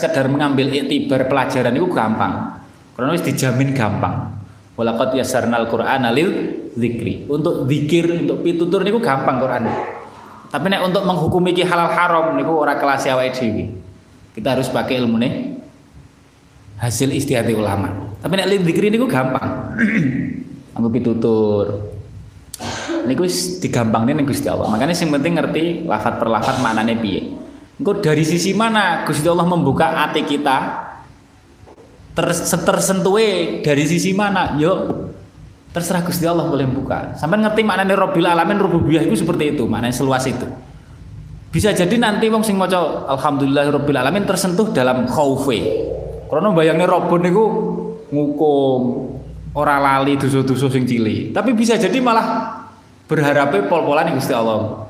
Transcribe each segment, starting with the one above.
sekedar mengambil iktibar pelajaran itu gampang. Karena wis dijamin gampang. Walaqad yasarnal Qur'ana lil zikri. Untuk zikir, untuk pitutur niku gampang Quran. Tapi nek untuk menghukumi ki halal haram niku ora kelas awake dhewe. Kita harus pakai ilmu nih hasil istihati ulama. Tapi nek lil zikri niku gampang. Anggo pitutur. Niku wis digampangne ning Gusti Allah. Makanya sing penting ngerti lafat per lafat maknane piye. Engko dari sisi mana Gusti Allah membuka hati kita ter, tersentuhe dari sisi mana? Yo terserah Gusti Allah boleh buka. Sampai ngerti maknanya Robbil Alamin rububiyah itu seperti itu, maknanya seluas itu. Bisa jadi nanti wong sing maca alhamdulillah Robbil Alamin tersentuh dalam khaufe. Karena bayangnya Robun niku ngukum ora lali dosa-dosa sing cilik. Tapi bisa jadi malah berharapnya pol-polan Gusti Allah.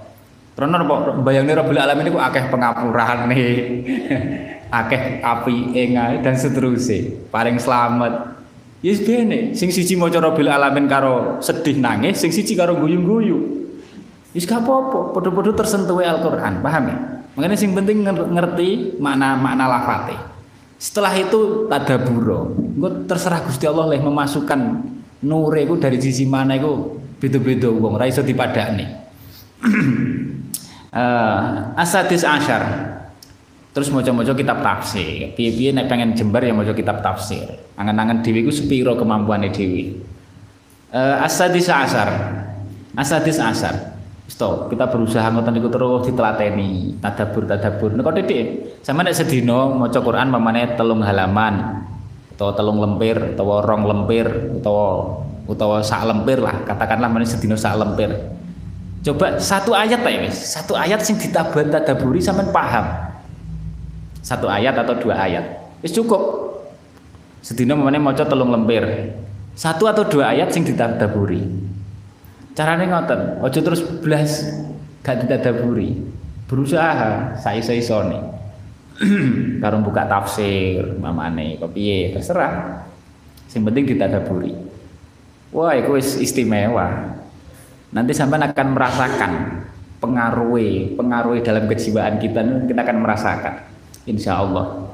Karena bayangnya Robbil Alamin niku akeh pengapurahan nih. akeh api engai dan seterusnya paling selamat yes bene sing siji maca Rabbil alamin karo sedih nangis sing siji karo guyu-guyu. Yes gak apa-apa padha-padha tersentuh Al-Qur'an paham ya? Makanya sing penting ngerti makna makna lafate. Setelah itu tadaburo. Engko terserah Gusti Allah leh memasukkan nure iku dari sisi mana iku beda-beda wong ra iso dipadakne uh, asadis asyar Terus maca-maca kitab tafsir. Piye-piye nek pengen jembar ya maca kitab tafsir. Angan-angan dhewe iku sepiro kemampuane dhewe. Uh, asadis asar. Asadis asar. Stop, kita berusaha ngoten niku terus ditelateni, tadabur tadabur. Nek titik sama nek sedina maca Quran mamane telung halaman atau telung lempir atau rong lempir atau utawa sak lempir lah, katakanlah mana sedina sak lempir. Coba satu ayat ya, satu ayat sing ditabar tadaburi sampean paham. Satu ayat atau dua ayat. Itu cukup. Sedina mau maca telung lempir. Satu atau dua ayat sing ditadaburi. Caranya ngoten ojo terus belas gak ditadaburi. Berusaha soni karo buka tafsir mamane kopiye terserah. Sing penting ditadaburi. Wah itu istimewa nanti sampai akan merasakan pengaruh pengaruh dalam kejiwaan kita kita akan merasakan insya Allah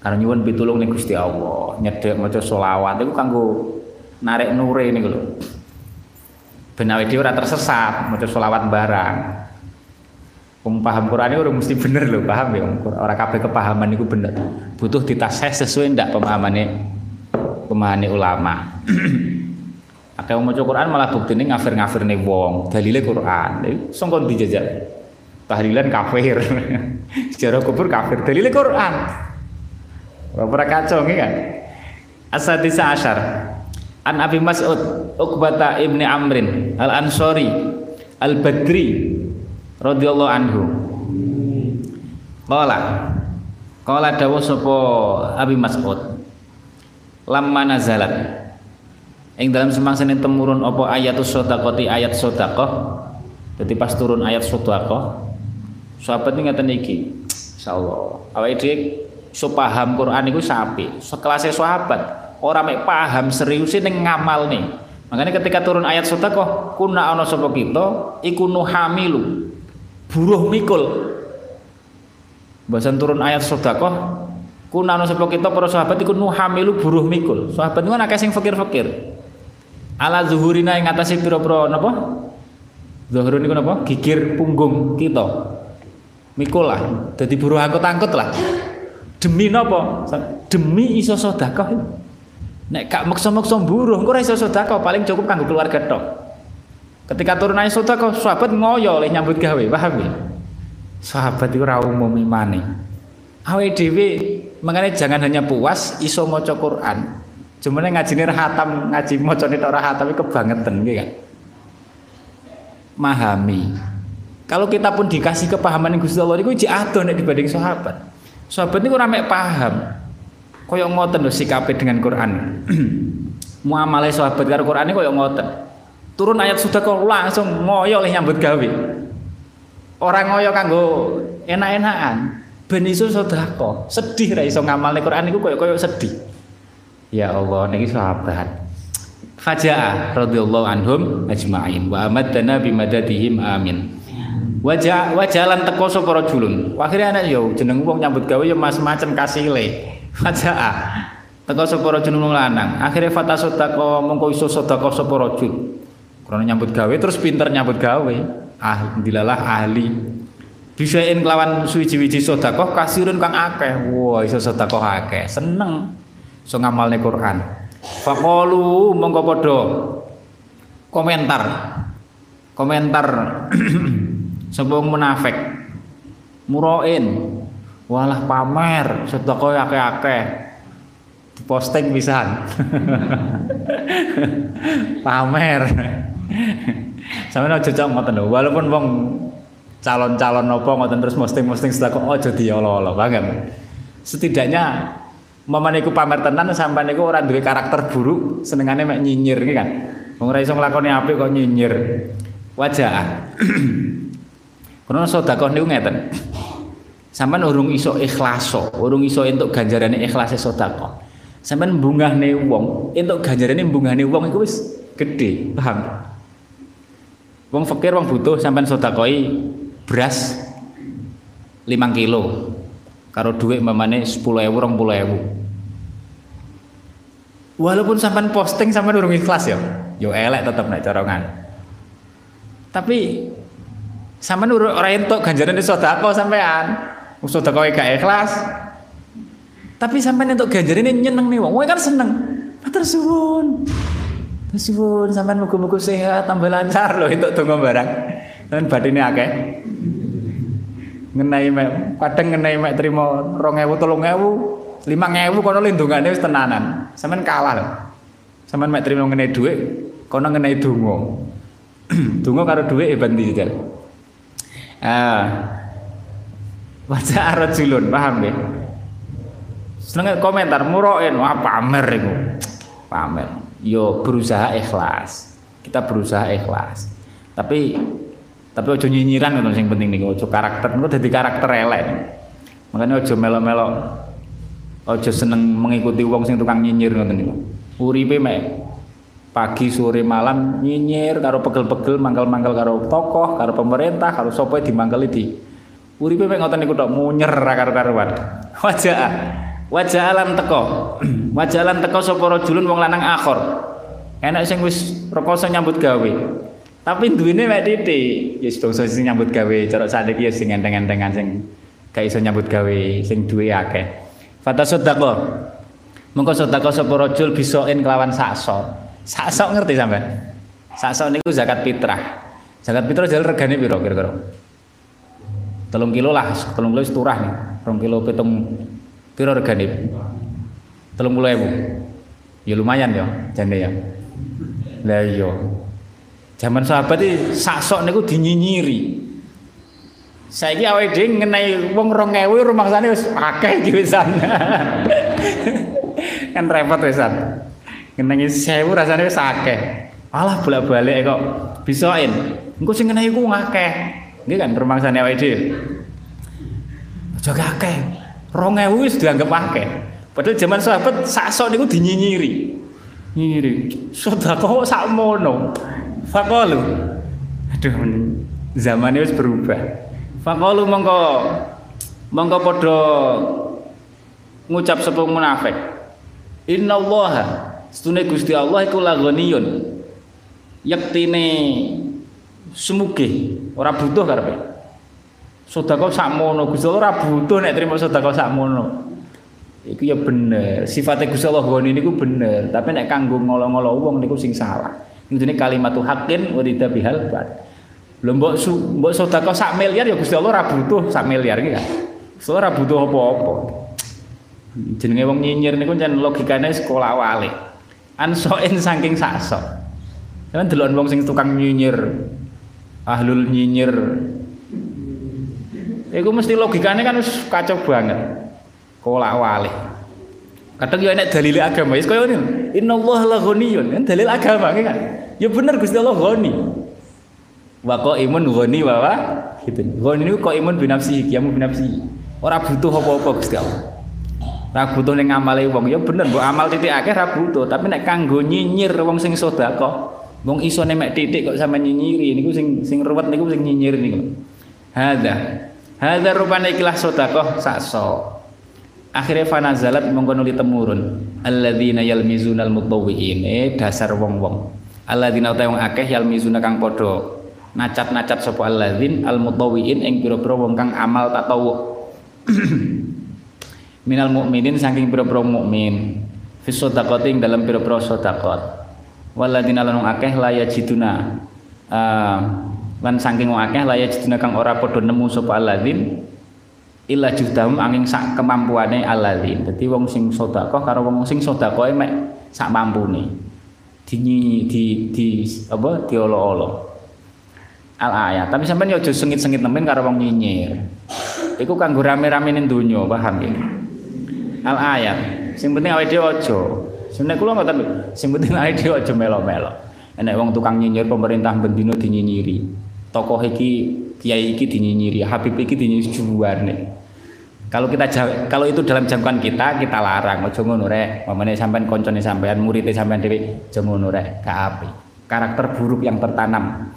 karena nyuwun pitulung nih Gusti Allah nyedek maca selawat itu kanggo narik nure ini lho. Ben awake dhewe ora tersesat maca selawat barang. Wong paham Quran itu udah mesti bener loh paham ya? Orang kabeh kepahaman itu bener. Butuh ditasih sesuai ndak pemahamannya pemahamannya ulama Akeh maca Quran malah buktine ngafir-ngafirne wong, dalile Quran. Songkon dijajal tahlilan kafir. Sejarah kubur kafir. Dalilnya Quran. Ora kacau nih kan? Asadisa Asyar. An Abi Mas'ud Uqbata Ibni Amrin Al Ansori Al Badri radhiyallahu anhu. Qala. Qala dawu sapa Abi Mas'ud. Lamma nazalat Ing dalam semangsane temurun apa ayatus sedekah ayat sedekah Jadi pas turun ayat sedekah Sahabat ini ngeten iki. Insyaallah. Awake dhewe so paham Quran iku sapi. Sekelasnya sahabat orang mek paham serius ning ngamal nih. Makanya ketika turun ayat sedekah, kuna ana sapa kita iku nuhamilu. Buruh mikul. Bahasan turun ayat sedekah, kuna ana sapa kita para sahabat iku nuhamilu buruh mikul. Sahabat niku akeh sing fakir-fakir. Ala zuhurina ing atase pira-pira napa? Zuhurun niku napa? Gigir punggung kita. Mikul lah jadi buruh angkut-angkut lah. Demi nopo demi iso sedekah. Nek gak maksa-maksa buruh engko ora iso sedekah paling cukup kanggo keluarga tok. Ketika turun ae sedekah sahabat ngoyo oleh nyambut gawe paham ya? Sahabat itu ora umum imane. Awake dhewe makanya jangan hanya puas iso maca Quran cuman ngajine hatam ngaji macane ora hatam kebangetan nggih kan memahami kalau kita pun dikasih kepahaman yang Gusti Allah itu jatuh nek dibanding sahabat. Sahabat ini kurang paham. Koyok ngoten lho sikape dengan Quran. Muamalah sahabat karo Quran ini koyok ngoten. Turun ayat sudah kok langsung ngoyo oleh nyambut gawe. Orang ngoyo kanggo enak-enakan. Ben iso sedekah. Sedih ra iso ngamalne Quran niku koyok sedih. Ya Allah niki sahabat. Faja'ah radhiyallahu anhum ajma'in wa amadana bimadadihim amin Wajah wajalan teko sapa rajulun. Akhire anak yo jeneng wong nyambut gawe yo macam-macam kasile. Wajah teko sapa rajulun lanang. Akhire fata sedako mongko iso sedako sapa rajul. Karena nyambut gawe terus pinter nyambut gawe. Ah, dilalah ahli. Bisain kelawan suwi-wiji sedekah kasirun kang akeh. Wah, iso sedekah akeh. Seneng. Iso ngamalne Quran. Faqalu mongko padha komentar. Komentar sapa munafik. Murain. Walah pamer sedekah akeh-akeh. Posting pisan. pamer. Sampeyan aja cok ngoten. Walaupun wong calon-calon apa ngoten terus posting-posting sedekah aja diolo-olo banget. Setidaknya iku pamer tenan sampean niku ora duwe karakter buruk, senengane mek nyinyir iki kan. Wong ora iso nglakoni apik kok nyinyir. Wajah. Karena sedekah niku ngeten. Sampeyan urung iso ikhlas, urung iso entuk ganjarane ikhlase sedekah. Sampeyan bunggahne wong, entuk ganjarane bunggahne wong iku wis gede, paham? Wong fakir wong butuh sampean sedekoi beras 5 kilo karo duit mamane 10.000 20.000 walaupun sampean posting sampean urung ikhlas ya? Yo elek tetep nek corongan tapi sampean ora entuk ganjaran sedekah sampean. Sedekah gak ikhlas. Tapi sampean entuk ganjaran nyeneng nih wong. Kan seneng. Matur suwun. Suwun sampean muga-muga sehat tambah lancar lho entuk donga barang. Sampeyan batine akeh. Ngenai mek kadang ngenai mek trimo 2000 3000 5000 kono lindungane wis tenanan. Sampeyan kalah lho. Sampeyan mek trimo ngenai dhuwit kono ngenai donga. donga karo dhuwit hebat jal. Ah. Baca arajulun paham nggih? Seneng komentar muroen wah pamer iku. Pamer yo berusaha ikhlas kita berusaha ikhlas tapi tapi ojo nyinyiran kan yang penting nih ojo karakter itu jadi karakter elek makanya ojo melo-melo ojo seneng mengikuti wong sing tukang nyinyir ngoten niku uripe mek pagi sore malam nyinyir karo pegel-pegel mangkel-mangkel karo tokoh karo pemerintah karo sapa dimangkeli di uripe mek ngoten niku tok munyer karo-karuan wajah Wajalan teko. Wajalan teko sapa rajulun wong lanang akhor. Enak sing wis rekoso nyambut gawe. Tapi duwine mek titik. Ya bangsa sing nyambut gawe, cara sadiki ya sing enteng-entengan sing gak iso nyambut gawe, sing duwe akeh. Fata sedekah. Mengko sedekah sapa bisoin kelawan sakso. Sakso ngerti sampean? Sakso niku zakat fitrah. Zakat fitrah jalur regane piro kira-kira? Telung kilo lah, telung kilo turah nih. Telung kilo pitung Piro regane? 30.000. Ya lumayan ya jane ya. Lah iya. Zaman sahabat iki sak niku dinyinyiri. Saiki awake dhewe ngenai wong 2000 rumangsane wis akeh iki wisan. kan repot wisan. Ngenai 1000 rasane wis akeh. Alah bolak-balik kok bisain. Engko sing ngenai ku akeh. Nggih kan rumangsane awake dhewe. Aja akeh. rong ewu wis dianggap akeh. Padahal zaman sahabat sakso niku dinyinyiri. Nyinyiri. Sedekah sak mono. Faqalu. Aduh zaman wis berubah. Faqalu mongko mongko padha ngucap sapa munafik. Innallaha stune Gusti Allah iku laghaniyun. Yektine semuge ora butuh karepe. sedekah sakmono Gusti Allah ora butuh nek trimo sedekah sakmono iku ya bener sifate Gusti Allah goni niku bener tapi nek kanggo ngolo-ngolo wong niku sing salah intine kalimat haqqin wa bihal bad. Lho mbok mbok sedekah sak miliar ya Gusti Allah ora butuh sak miliar iki kan Gusti Allah ora butuh apa-apa. Jenenge wong nyinyir niku jan logikane sekolah wale ansoen saking sakso. Kan delok wong sing tukang nyinyir ahlul nyinyir. Iku mesti logikanya kan wis kacau banget. Kolak wali. Kadang ya enek dalil agama, wis koyo ngene. Innallaha la ghaniyun. Kan dalil agama kan. Ya bener Gusti Allah ghani. Wa qaimun ghani wa wa gitu. Ghani niku qaimun bi nafsihi, qiyamu bi nafsihi. Ora butuh apa-apa Gusti Allah. Ora butuh ning amale wong. Ya bener mbok amal titik akeh ora butuh, tapi nek kanggo nyinyir wong sing sedekah, wong iso nek titik kok sampe nyinyiri niku sing sing ruwet niku sing nyinyir niku. Hada. Hada rupane ikilah sedekah sakso. Akhirnya fanazalat mongko nuli temurun alladzina yalmizunal mutawwiin eh dasar wong-wong. Alladzina utawa wong akeh yalmizuna kang padha nacat-nacat sapa alladzin al mutawwiin ing pira-pira wong kang amal tatawu. Minal mukminin saking pira-pira mukmin. Fi sedaqati ing dalam pira-pira sedaqat. Walladzina akeh la yajiduna uh, lan saking wong akeh la yajiduna kang ora padha nemu sapa alladzin illa juhdahum angin sak kemampuane alladin. Dadi wong sing sedekah karo wong sing sedekahe mek sak mampune. Di di di apa diolo-olo. Al ayat. Tapi sampean yo aja sengit-sengit nemen karo wong nyinyir. Iku kanggo rame-rame ning donya, paham ya? Al ayat. Sing penting awake dhewe aja. Sebenarnya kula ngoten, sing penting awake dhewe aja melo-melo. Enek wong tukang nyinyir pemerintah bendino dinyinyiri. Tokoh iki kiai iki dinyinyiri, Habib iki dinyinyiri juwarne. Kalau kita kalau itu dalam jangkauan kita, kita larang. Ojo ngono rek. Mamane sampean koncone sampean, muridnya sampean dhewe ojo ngono rek, gak apik. Karakter buruk yang tertanam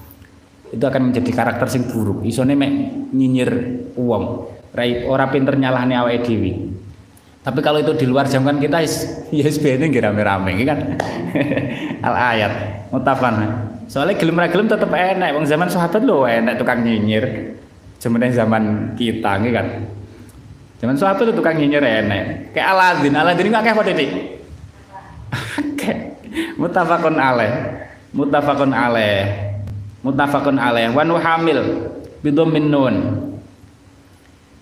itu akan menjadi karakter sing buruk. Isone mek nyinyir uang. Rai ora pinter nyalahne awake dhewe. Tapi kalau itu di luar jangkauan kita ya SBN nggih rame-rame kan. Al ayat mutafan. Soalnya gelem ra gelem tetep enak. Wong zaman sahabat lho enak tukang nyinyir. Zaman zaman kita nggih kan. Zaman sahabat itu tukang nyinyir enek. Kayak Aladin, Aladin enggak kayak apa Dik? Mutafakun alaih. Mutafakun alaih. Mutafakun alaih. Wa hamil bidhammin nun.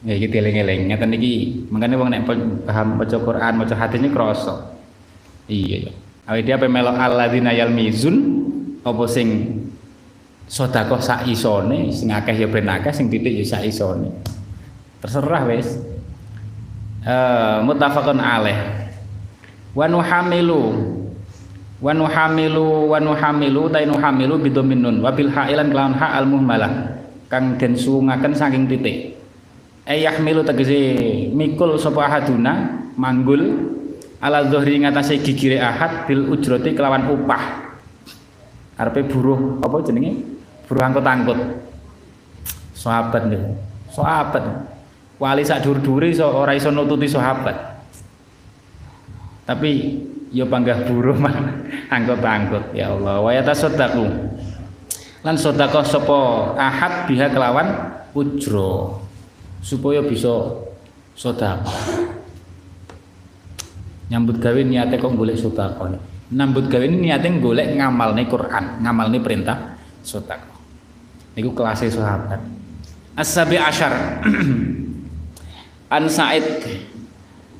Ya iki eling-eling. Ngeten iki makane wong nek paham maca Quran, maca hadis krasa. Iya ya. Awake dia ape melok alladzina yalmizun apa sing sedekah sak isone, sing akeh ya ben akeh, sing titik ya sak isone. Terserah wis uh, muttafaqun alaih wa nuhamilu wa nuhamilu wa nuhamilu ta nuhamilu bidomin nun wa bil ha'ilan kelawan ha al muhmalah kang den saking titik ayahmilu tegese mikul sapa ahaduna manggul ala dhuhri ngatasé gigire ahad bil ujrati kelawan upah arepe buruh apa jenenge buruh angkut-angkut sahabat nih sahabat wali sak dur-duri so ora iso nututi sahabat. Tapi ya panggah buruh mah angkut-angkut ya Allah. Wa yatasaddaqu. Lan sedekah sapa ahad biha kelawan ujro supaya bisa sedekah. Nyambut gawe niate kok golek sedekah. Nyambut gawe niate golek ngamalne Quran, ngamalne perintah sedekah. Niku kelasé sahabat. As-sabi asyar An Said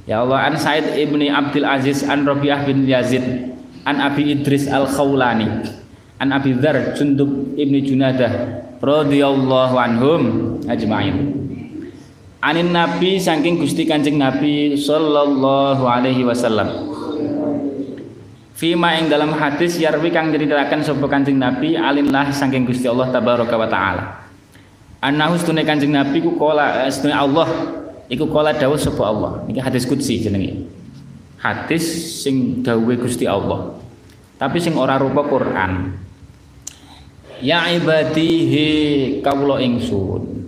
Ya Allah an Said ibni Abdul Aziz an Rabi'ah bin Yazid an Abi Idris al Khawlani an Abi Dzar Jundub ibni Junadah radhiyallahu anhum ajma'in Anin Nabi saking Gusti Kanjeng Nabi sallallahu alaihi wasallam Fima ing dalam hadis yarwi kang diceritakan sapa Kanjeng Nabi alinlah saking Gusti Allah tabaraka wa taala Annahu stune Kanjeng Nabi ku kala eh, stune Allah Iku kala dawuh sapa Allah. Iki hadis qudsi jenenge. Hadis sing dawuhe Gusti Allah. Tapi sing ora rupa Quran. Ya ibadihi kawula ingsun.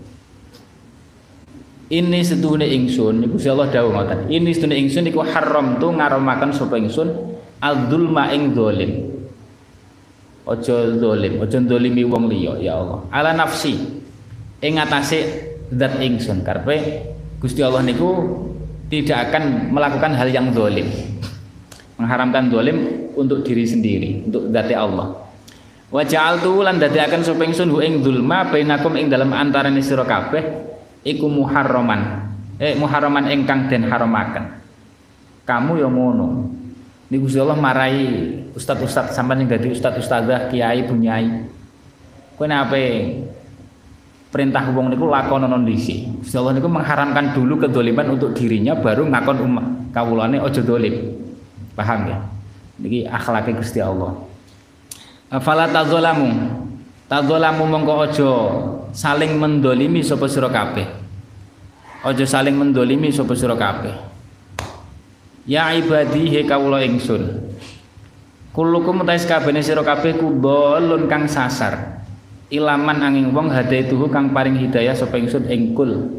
Ini sedune ingsun, niku Gusti Allah dawuh ngoten. Ini sedune ingsun iku haram tu ngaramaken sapa ingsun adzulma ing zalim. Aja zalim, aja zalimi wong liya ya Allah. Ala nafsi ing atase zat ingsun karepe Gusti Allah niku tidak akan melakukan hal yang dolim mengharamkan dolim untuk diri sendiri untuk dati Allah wa ja'altu lan akan sapa ingsun ing dzulma bainakum ing dalam antarané sira kabeh iku muharraman eh muharraman ingkang den haramaken kamu ya ngono niku Gusti Allah marahi ustaz-ustaz sampean sing dadi ustaz-ustazah kiai bunyai kowe nape perintah wong niku lakonono dhisik. Gusti Allah niku mengharamkan dulu kedoliman untuk dirinya baru ngakon umat kawulane ojo dolim. Paham ya? Niki akhlaknya Gusti Allah. Fala tadzalamu. Tadzalamu mongko ojo saling mendolimi sapa sira kabeh. Ojo saling mendolimi sapa sira kabeh. Ya ibadi he kawula ingsun. Kulukum tais kabehne sira kabeh kudolun kang sasar ilaman angin wong hadaituhu kang paring hidayah sapa ingsun ing kul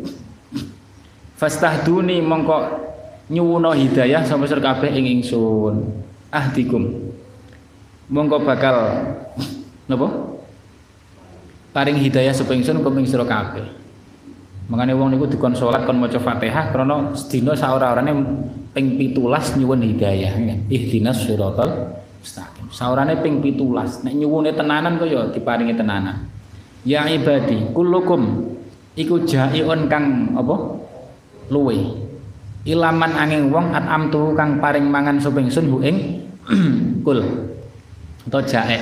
fastahduni mongko nyuwuna hidayah sapa sira kabeh ing ingsun ahdikum mongko bakal napa paring hidayah sapa ingsun kum ing sira kabeh Mengane wong niku dikon salat kon maca Fatihah krana sedina saora-orane ping 17 nyuwun hidayah. Ihdinas siratal mustaqim. Saorane ping 17. Nek nyuwune tenanan kaya diparingi tenanan. Ya ibadi, kullukum iku jaiun kang apa? Luwe. Ilaman angin wong atamtu kang paring mangan sapa ingsun hu ing kul. Atau jae.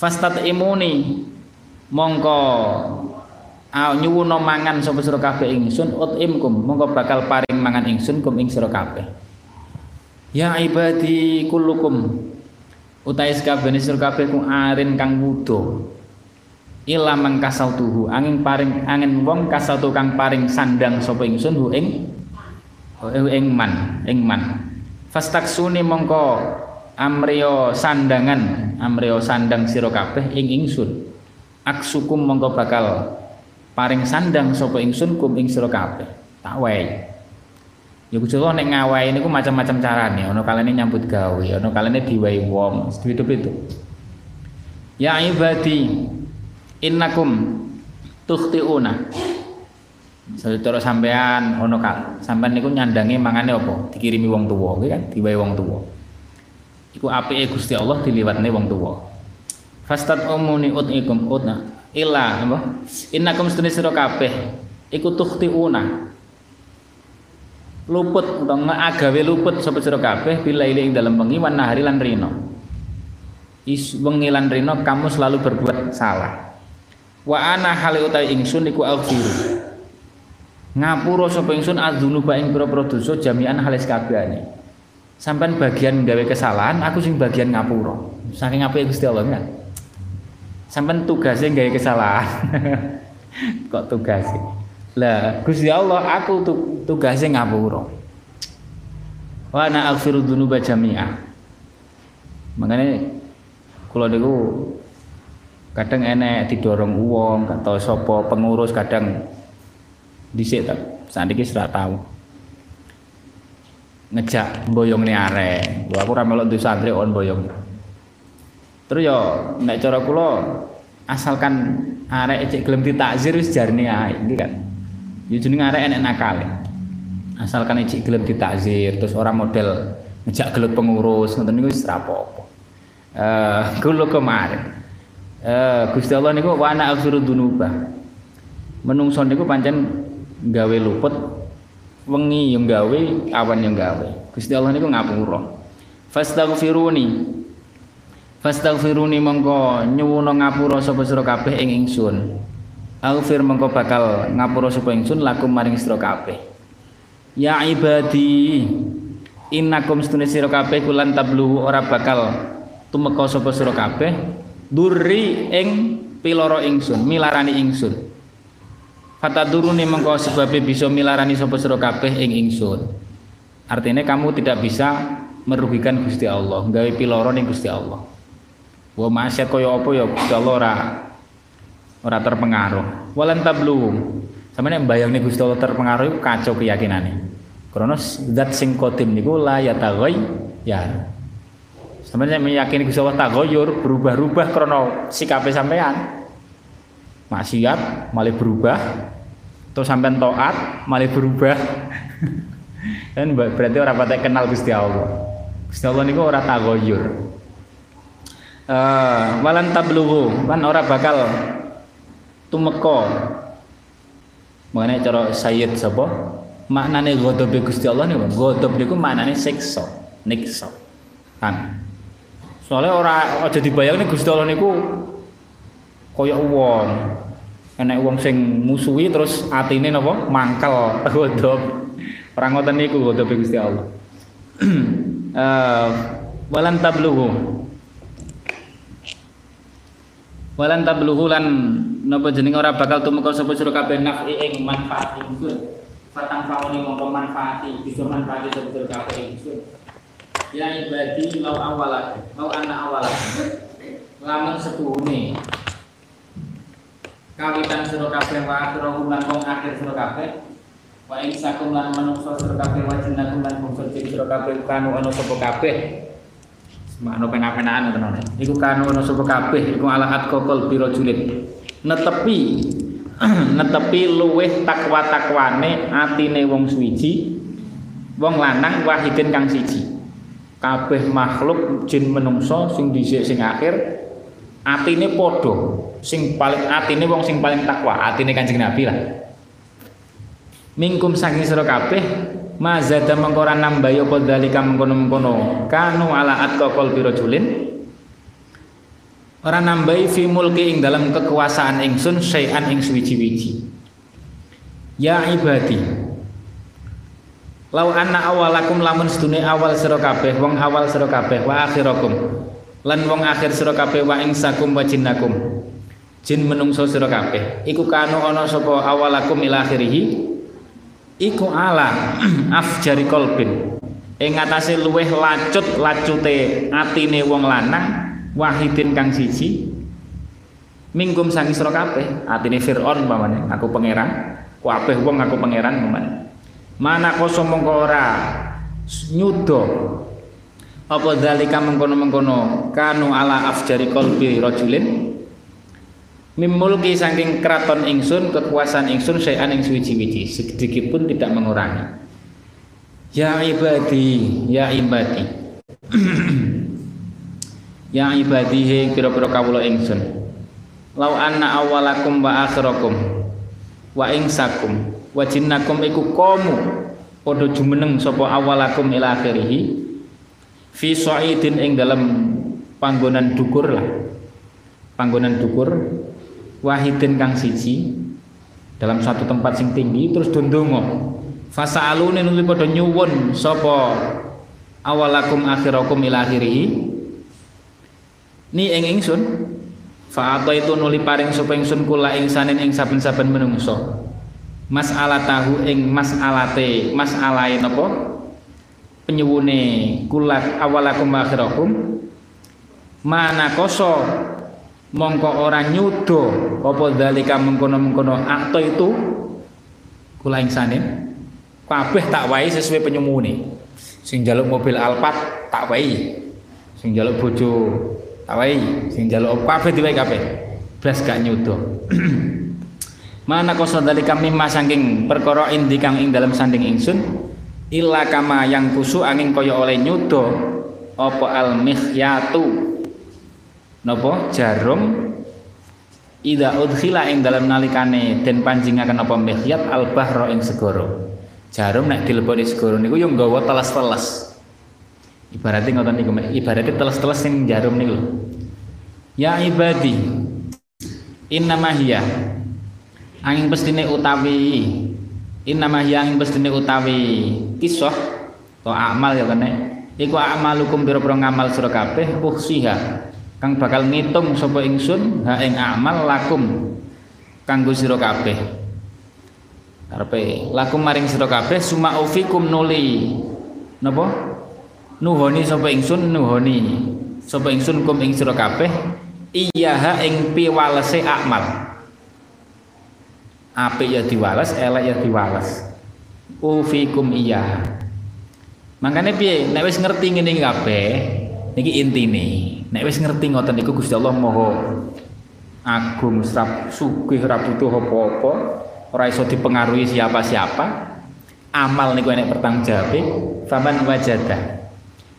Fastat imuni mongko Aw nyuwuna mangan sapa sira kabeh ingsun utimkum mongko bakal paring mangan ingsun kum ing sira kabeh. Ya ibadi kullukum utai sakabehane sira kabeh ku arin kang wudo. Ila man kasautuhu angin paring angin wong kasautu kang paring sandang sapa ingsun hu ing ing man ing man. Fastaksuni mongko amriyo sandangan amriyo sandang sira kabeh ing ingsun. Aksukum mongko bakal paring sandang sapa ingsun kum ing sira kabeh. Tak wae. Ya Allah nek ngawahi niku macam-macam carane. Ana kalane nyambut gawe ana kalane diwai wong. Itu. Ya ibadi innakum tukhtiuna. Saudara sampean ono kal, sampean niku nyandangi mangane apa? Dikirimi wong tuwa, kan? Diwai wong tuwa. Iku apike Gusti Allah diliwatne wong tuwa. Fastat umuni utikum utna. Ila apa? Innakum sunni sira kabeh. Iku tukhtiuna. Luput utawa agawe luput sapa sira kabeh bila ing dalem wengi wan nahari lan rino is wengi lan rino kamu selalu berbuat salah. Wa ana hale utawi ingsun iku aghfiru ngapura sapa ingsun adzunuba ing pira-pira dosa jami'an halis kabehane. Sampean bagian gawe kesalahan aku sing bagian ngapura. Saking apike Gusti Allah kan sampai tugasnya gaya kesalahan. Kok tugasnya? Lah Gusti Allah aku tugasnya ngapura. Wa ana aghfiru dzunuba jami'a. Makanya kalau niku kadang enek didorong uang atau sopo pengurus kadang dhisik tak saat ini sudah tahu ngejak boyong nih arek aku ramelok di santri on boyong Terus ya nek cara kula asalkan arek cek gelem ditakzir wis jarne ae iki kan. Ya jeneng arek enek nakal. Asalkan cek gelem ditakzir terus orang model ngejak gelut pengurus ngoten niku wis rapopo. Eh kula kemarin. Eh Gusti Allah niku wa ana aghfiru dzunuba. Menungso niku pancen gawe luput wengi yang gawe awan yang gawe. Gusti Allah niku ngapura. Fastaghfiruni Fastaghfiruni mongko nyuwuna ngapura sapa sira kabeh ing ingsun. Aghfir mongko bakal ngapura sapa ingsun lakum maring sira kabeh. Ya ibadi innakum stune sira kabeh kulan tablu ora bakal tumeka sapa sira kabeh durri ing piloro ingsun, milarani ingsun. Fataduruni mongko sebabnya bisa milarani sapa sira kabeh ing ingsun. Artinya kamu tidak bisa merugikan Gusti Allah, gawe piloro ning Gusti Allah. Wa maksiat kaya apa ya Gusti Allah ora ora terpengaruh. Walan tablu. Sampeyan mbayangne Gusti Allah terpengaruh kacau keyakinane. Karena zat sing qadim niku la ya taghay ya. Sampeyan meyakini Gusti Allah tagoyur berubah-ubah karena sikape sampean. Maksiat malah berubah. Terus sampean taat malah berubah. kan berarti orang patek kenal Gusti Allah. Gusti Allah niku ora tagoyur uh, walan tablughu kan ora bakal tumeka. Mengenai cara sayyid sapa? Maknane ghadab Gusti Allah niku ghadab niku maknane siksa niksa. Kan soalnya ora aja dibayangne Gusti Allah niku kaya wong. Enek wong sing musuhi terus atine napa? Mangkel ghadab. Ora ngoten niku ghadab Gusti Allah. Uh, walan tablughu Walan tablughu lan napa jeneng ora bakal tumeka sapa sira kabeh nafi ing manfaat ingsun. Fatang fauni mongko manfaati bisa manfaati sapa sira kabeh ingsun. Ya ibadi lau awala, lau ana awala. Lamun setuhune kawitan sira kabeh wa akhirahum lan wong akhir sira kabeh wa insakum lan manungsa sira kabeh wa jinnakum lan jin sira kabeh kanu ana sapa kabeh makna penak-penakan tenan iku kanu ana sapa kabeh iku ala atqal biro julid netepi netepi luweh takwa-takwane atine wong suwiji wong lanang wahidin kang siji. Kabeh makhluk jin menungso sing dhisik sing akhir atine padha. Sing paling atine wong sing paling takwa atine Kanjeng Nabi lah. Mingkum saking sira kabeh mazada mengko ora nambahi apa dalika mengkono-mengkono. Kanu ala atqa qalbi rajulin. Ora nambahi fi mulki ing dalam kekuasaan ingsun syai'an ing suwiji-wiji ya ibadi lau anna awalakum lamun sedune awal sira kabeh wong awal sira kabeh wa akhirakum. Lan wong akhir sira kabeh wa ingsakum wa jinnakum. Jin menungso sira kabeh. Iku kanu ana sapa awalakum ila akhirih iku ala afjari kolbin. Ing ngatasé luweh lacut lacute atine wong lanang wahidin kang siji minggum sangi sira kabeh atine Firaun umpamane aku pangeran. Kabeh wong aku pangeran umpamane. Mana koso mongko ora nyudo apa dalika mengkono-mengkono kanu ala afjari kolbi rajulin Mimulki saking keraton ingsun kekuasaan ingsun saya ing suwiji-wiji sedikit pun tidak mengurangi. Ya ibadi, ya ibadi. ya ibadi he pira-pira kawula ingsun. Lau anna awalakum wa akhirakum wa ingsakum wa jinnakum iku komu padha jumeneng sapa awalakum ila akhirih fi sa'idin ing dalam panggonan dukur lah. Panggonan dukur wahidin kang siji dalam satu tempat sing tinggi terus dondongo fasa'alune nuli padha nyuwun sapa awalakum akhirakum ila akhirih ni ing ingsun fa itu nuli paring sapa ingsun kula ingsanin ing saben-saben menungso. Tahu ing mas'alate mas'alae napa? Penyuwune kula awalakum akhirakum. Mana koso mongko ora nyudo apa dalika mengkono-mengkono akto itu kula insanin. Kabeh tak wae sesuai penyumune sing jaluk mobil Alphard tak wae sing jaluk bojo tak wae sing jaluk kabeh diwae kabeh. Blas gak nyudo. Mana kosa dalika mimma saking perkara indi kang ing dalam sanding ingsun? Illa kama yang kusu angin kaya oleh nyudo apa al mihyatu Nopo jarum. Ida udkhila ing dalam nalikane den panjingaken apa mihyat al bahra ing segara. Jarum nek dileboni segara niku yo nggawa teles-teles. Ibaratnya ngoten niku ibaratnya teles-teles sing jarum niku ya ibadi innama hiya angin pestine utawi innama hiya angin pestine utawi kisah to amal ya kene. Iku amalukum pira-pira ngamal sira kabeh uhsiha kang bakal ngitung sapa ingsun ha ing amal lakum kanggo sira kabeh. Karepe lakum maring sira kabeh suma ufikum nuli. Napa? Nuhoni sapa ingsun nuhoni sapa ingsun kum ing sira kabeh. Iya ha ing piwalese amal apik ya diwales elek ya diwales. Ufikum iya. Makanya piye? Nek wis ngerti ngene kabeh niki intine nek wis ngerti ngoten niku Gusti Allah Maha agung srap sugih ora butuh apa-apa ora iso dipengaruhi siapa-siapa amal niku enek pertanggung faman wajada.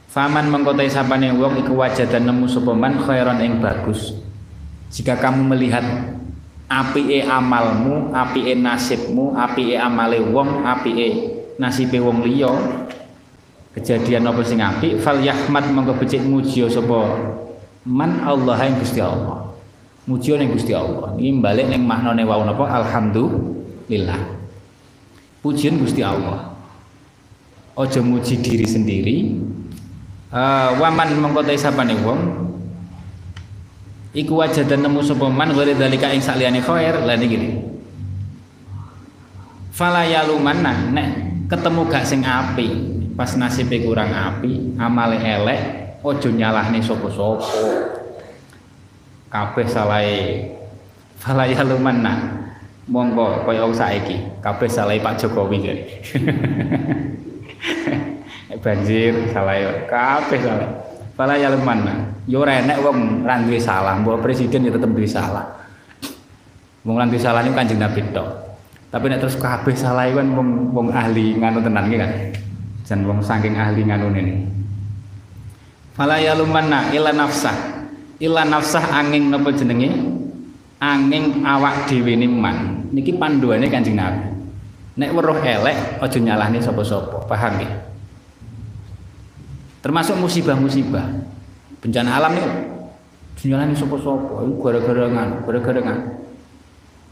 Faman mengkotai sapane wong iku wajada nemu sapa man khairan ing bagus. Jika kamu melihat apike amalmu apike nasibmu apike amale wong apike nasibe wong liya kejadian apa sing apik? Fal yahmad monggo becik muji sapa? Man Allah yang Gusti Allah. Muji ning Gusti Allah. Ini balik ning maknane wau napa? Alhamdulillah. Pujian Gusti Allah. Ojo muji diri sendiri. Uh, waman mongko te sapane wong. Iku dan nemu sapa man ghairi dalika ing saliyane khair. Lan iki fala yalumanna nek ketemu gak sing apik pas nasibnya kurang api amale elek ojo nyalahne sopo-sopo kabeh salai fala yalumanna monggo kaya saiki kabeh salah Pak Jokowi jadi banjir salah kabeh salah fala yalumanna yo ora enek wong ra salah mbok presiden ya tetep duwe salah. Wong lan duwe salah niku Kanjeng Nabi tok. Tapi nek terus kabeh salah kan wong wong ahli nganu tenan kan jan wong saking ahli nganu ini fala yalumanna illa nafsah. Illa nafsah angin napa jenenge? Angin awak dhewe man. Niki panduane Kanjeng Nabi. Nek weruh elek aja nyalahne sapa-sapa. Paham ya termasuk musibah-musibah. Bencana alam nih nyalahne sapa-sapa. Gara-gara nganu gara-gara nganu.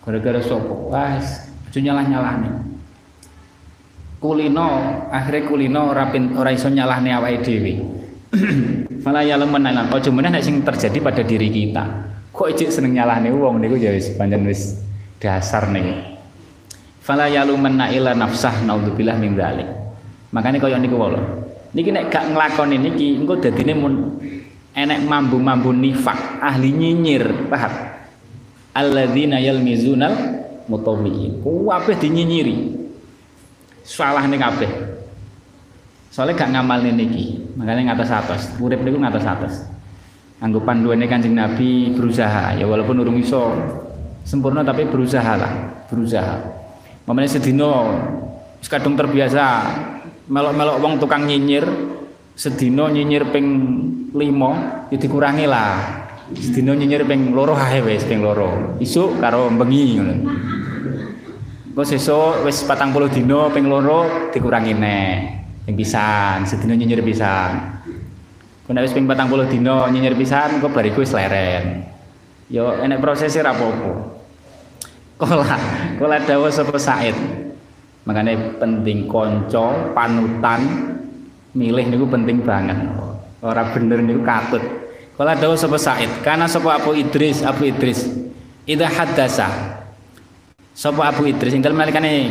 Gara-gara sapa? Wes aja nyalah-nyalahne kulino akhirnya kulino rapin ora iso nyalahne awake dhewe Malah ya lemen lan ojo meneh nek sing terjadi pada diri kita. Kok ijik seneng nyalahne wong niku ya wis pancen wis dasar nih. Fala yalumanna ila nafsah naudzubillah min dzalik. Makane kaya niku wae. Niki nek gak nglakoni niki engko dadine mun enek mambu-mambu nifak, ahli nyinyir, paham? Alladzina yalmizunal mutawwiin. Kabeh dinyinyiri. Salah ning kabeh. Soalnya gak ngamal niki, makanya ngatas atas. Urip niku ngatas atas. Anggo panduane Kanjeng Nabi berusaha, ya walaupun urung iso sempurna tapi berusaha lah, berusaha. Mamane sedina wis kadung terbiasa melok-melok wong tukang nyinyir, sedina nyinyir ping 5 ya dikurangi lah. Sedina nyinyir ping loro ae wis ping loro. Isuk karo bengi. Engko sesuk wis 40 dina ping loro dikurangi neh yang pisan sedina nyinyir pisan. Kena wis ping 40 dina nyinyir pisan kok bariku wis leren. Yo enek prosese ra apa-apa. Kala kala dawuh sapa Said. Makanya penting konco panutan milih niku penting banget. Ora bener niku katut. Kala dawuh sapa Said karena sapa Abu Idris? Abu Idris idza haddasa sapa Abu Idris? Ing dalem nalikane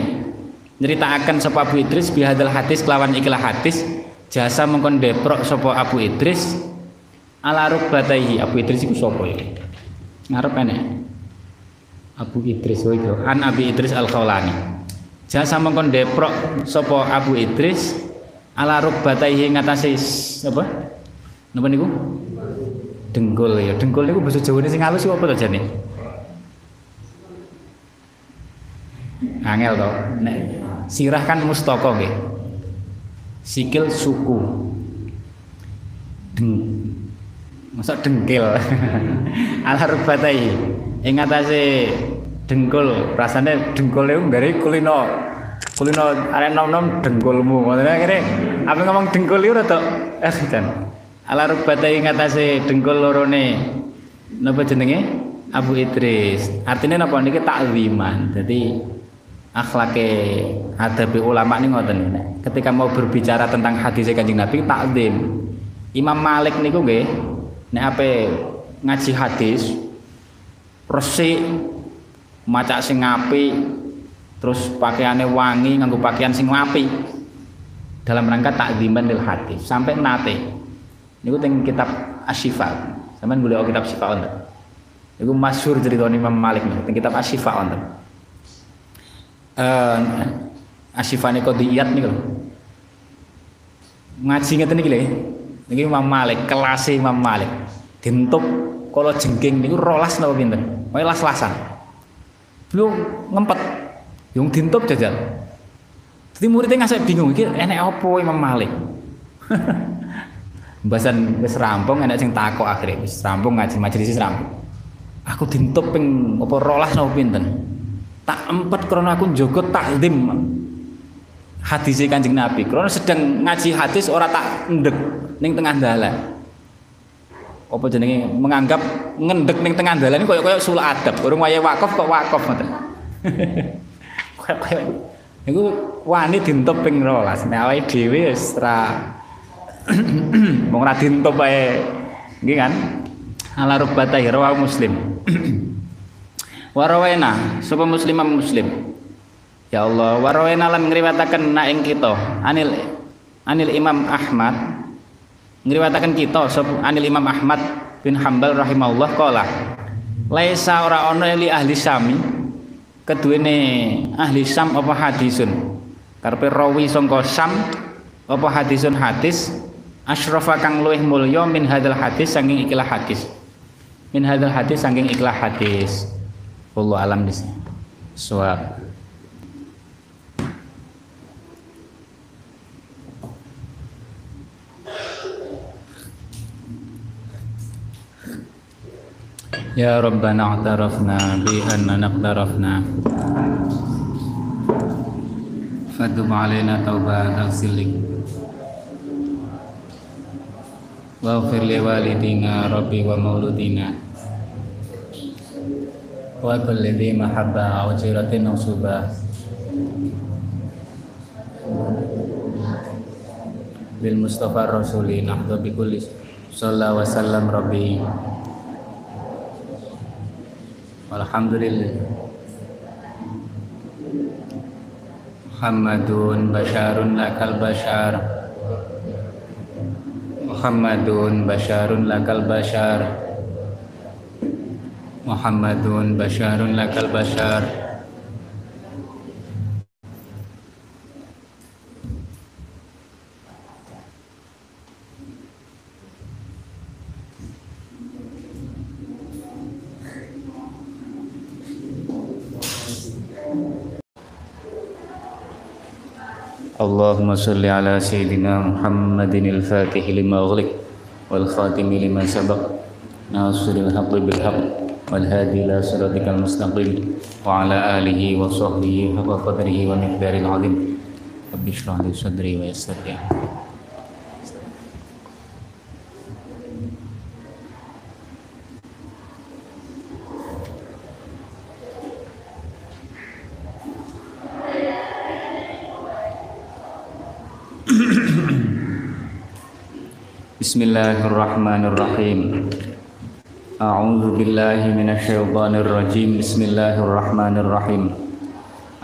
nyeritakan sapa Abu Idris bihadal hadis kelawan ikilah hadis. Jasa mengkon deprok sapa Abu Idris ala rukbataihi. Abu Idris iku sapa ya? Ngarep enek. Abu Idris wae itu an Abi Idris Al Khawlani jasa mengkon deprok sapa Abu Idris ala rukbataihi ngatasi apa? Napa niku? Dengkul ya. Dengkul niku basa Jawane sing halus apa to jane angel to nek sirah kan mustaka nggih. Sikil suku. Deng masa dengkil. Ala rubatai ing atase dengkul. Rasane dengkul itu dari kulino. Kulino arek nom-nom dengkulmu. Ngoten akhire apa ngomong dengkul itu rada eh kan ala rubatai ing atase dengkul lorone. Napa jenenge? Abu Idris. Artinya napa? Niki takziman. Jadi akhlake adabi ulama ini ngoten ketika mau berbicara tentang hadis kanjeng Nabi takdim. Imam Malik niku nggih nek ape ngaji hadis resik maca sing apik terus pakaiannya wangi nganggo pakaian sing apik. Dalam rangka takdiman lil hadis sampai nate. Niku teng kitab Asyifa sampean golek kitab Syifa wonten? Niku masyhur cerita Imam Malik niku teng kitab Asyifa wonten uh, asifane kodiyat nih lho. Ngaji ngeten iki lho. Niki Imam Malik, kelas Imam Malik. Dintup kala jengking niku rolas napa pinten? Wae las-lasan. Belum ngempet. Yung dintup jajal. Jadi muridnya ngasih bingung iki enek apa Imam Malik. Bahasan wis rampung enek sing takok akhirnya wis rampung ngaji majelis rampung. Aku dintup ping apa rolas napa pinten? Tak empat krono aku njogo takdim. Hadis kanjeng Nabi. Krono sedang ngaji hadis ora tak ndek ning tengah dalan. Apa jenenge? Menganggap ngendek ning tengah dalan ini koyo-koyo sula adab. Urung wayahe wakaf kok wakaf ngoten. Koyo niku wani dintop ping 12 nek awake dhewe wis ra wong ra dintop kan? Ala rawahu muslim Warawena sapa muslimah muslim. Ya Allah, warawena lan ngriwataken na ing kita anil anil Imam Ahmad. Ngriwataken kita sapa anil Imam Ahmad bin Hambal rahimahullah qala laisa ora ana li ahli sami keduwene ahli sam apa hadisun? Karepe rawi sangka sam apa hadisun hadis? Asyrafa kang luwih mulya min hadal hadis saking ikilah hadis. Min hadal hadis saking ikilah hadis wallahu alam dis suwab. Ya Rabbana a'tarafna bi annana aqtarafna Fadum alaina taubat al-silik Waghfir li walidina rabbi wa kulli dhi mahabba wa jiratin Bil Mustafa Rasuli nahdu bi kulli sallallahu wa sallam rabbi. Alhamdulillah. Muhammadun basharun lakal bashar Muhammadun basharun lakal bashar اللهم صل على سيدنا محمد الفاتح لما أغلق والخاتم لما سبق ناصر الحق بالحق. والهادي إلى صراطك المستقيم وعلى آله وصحبه حق قدره ومقداره العظيم. رب اشرح لي صدري ويسر لي Bismillahirrahmanirrahim A'udzu billahi minasyaitonir rajim Bismillahirrahmanirrahim.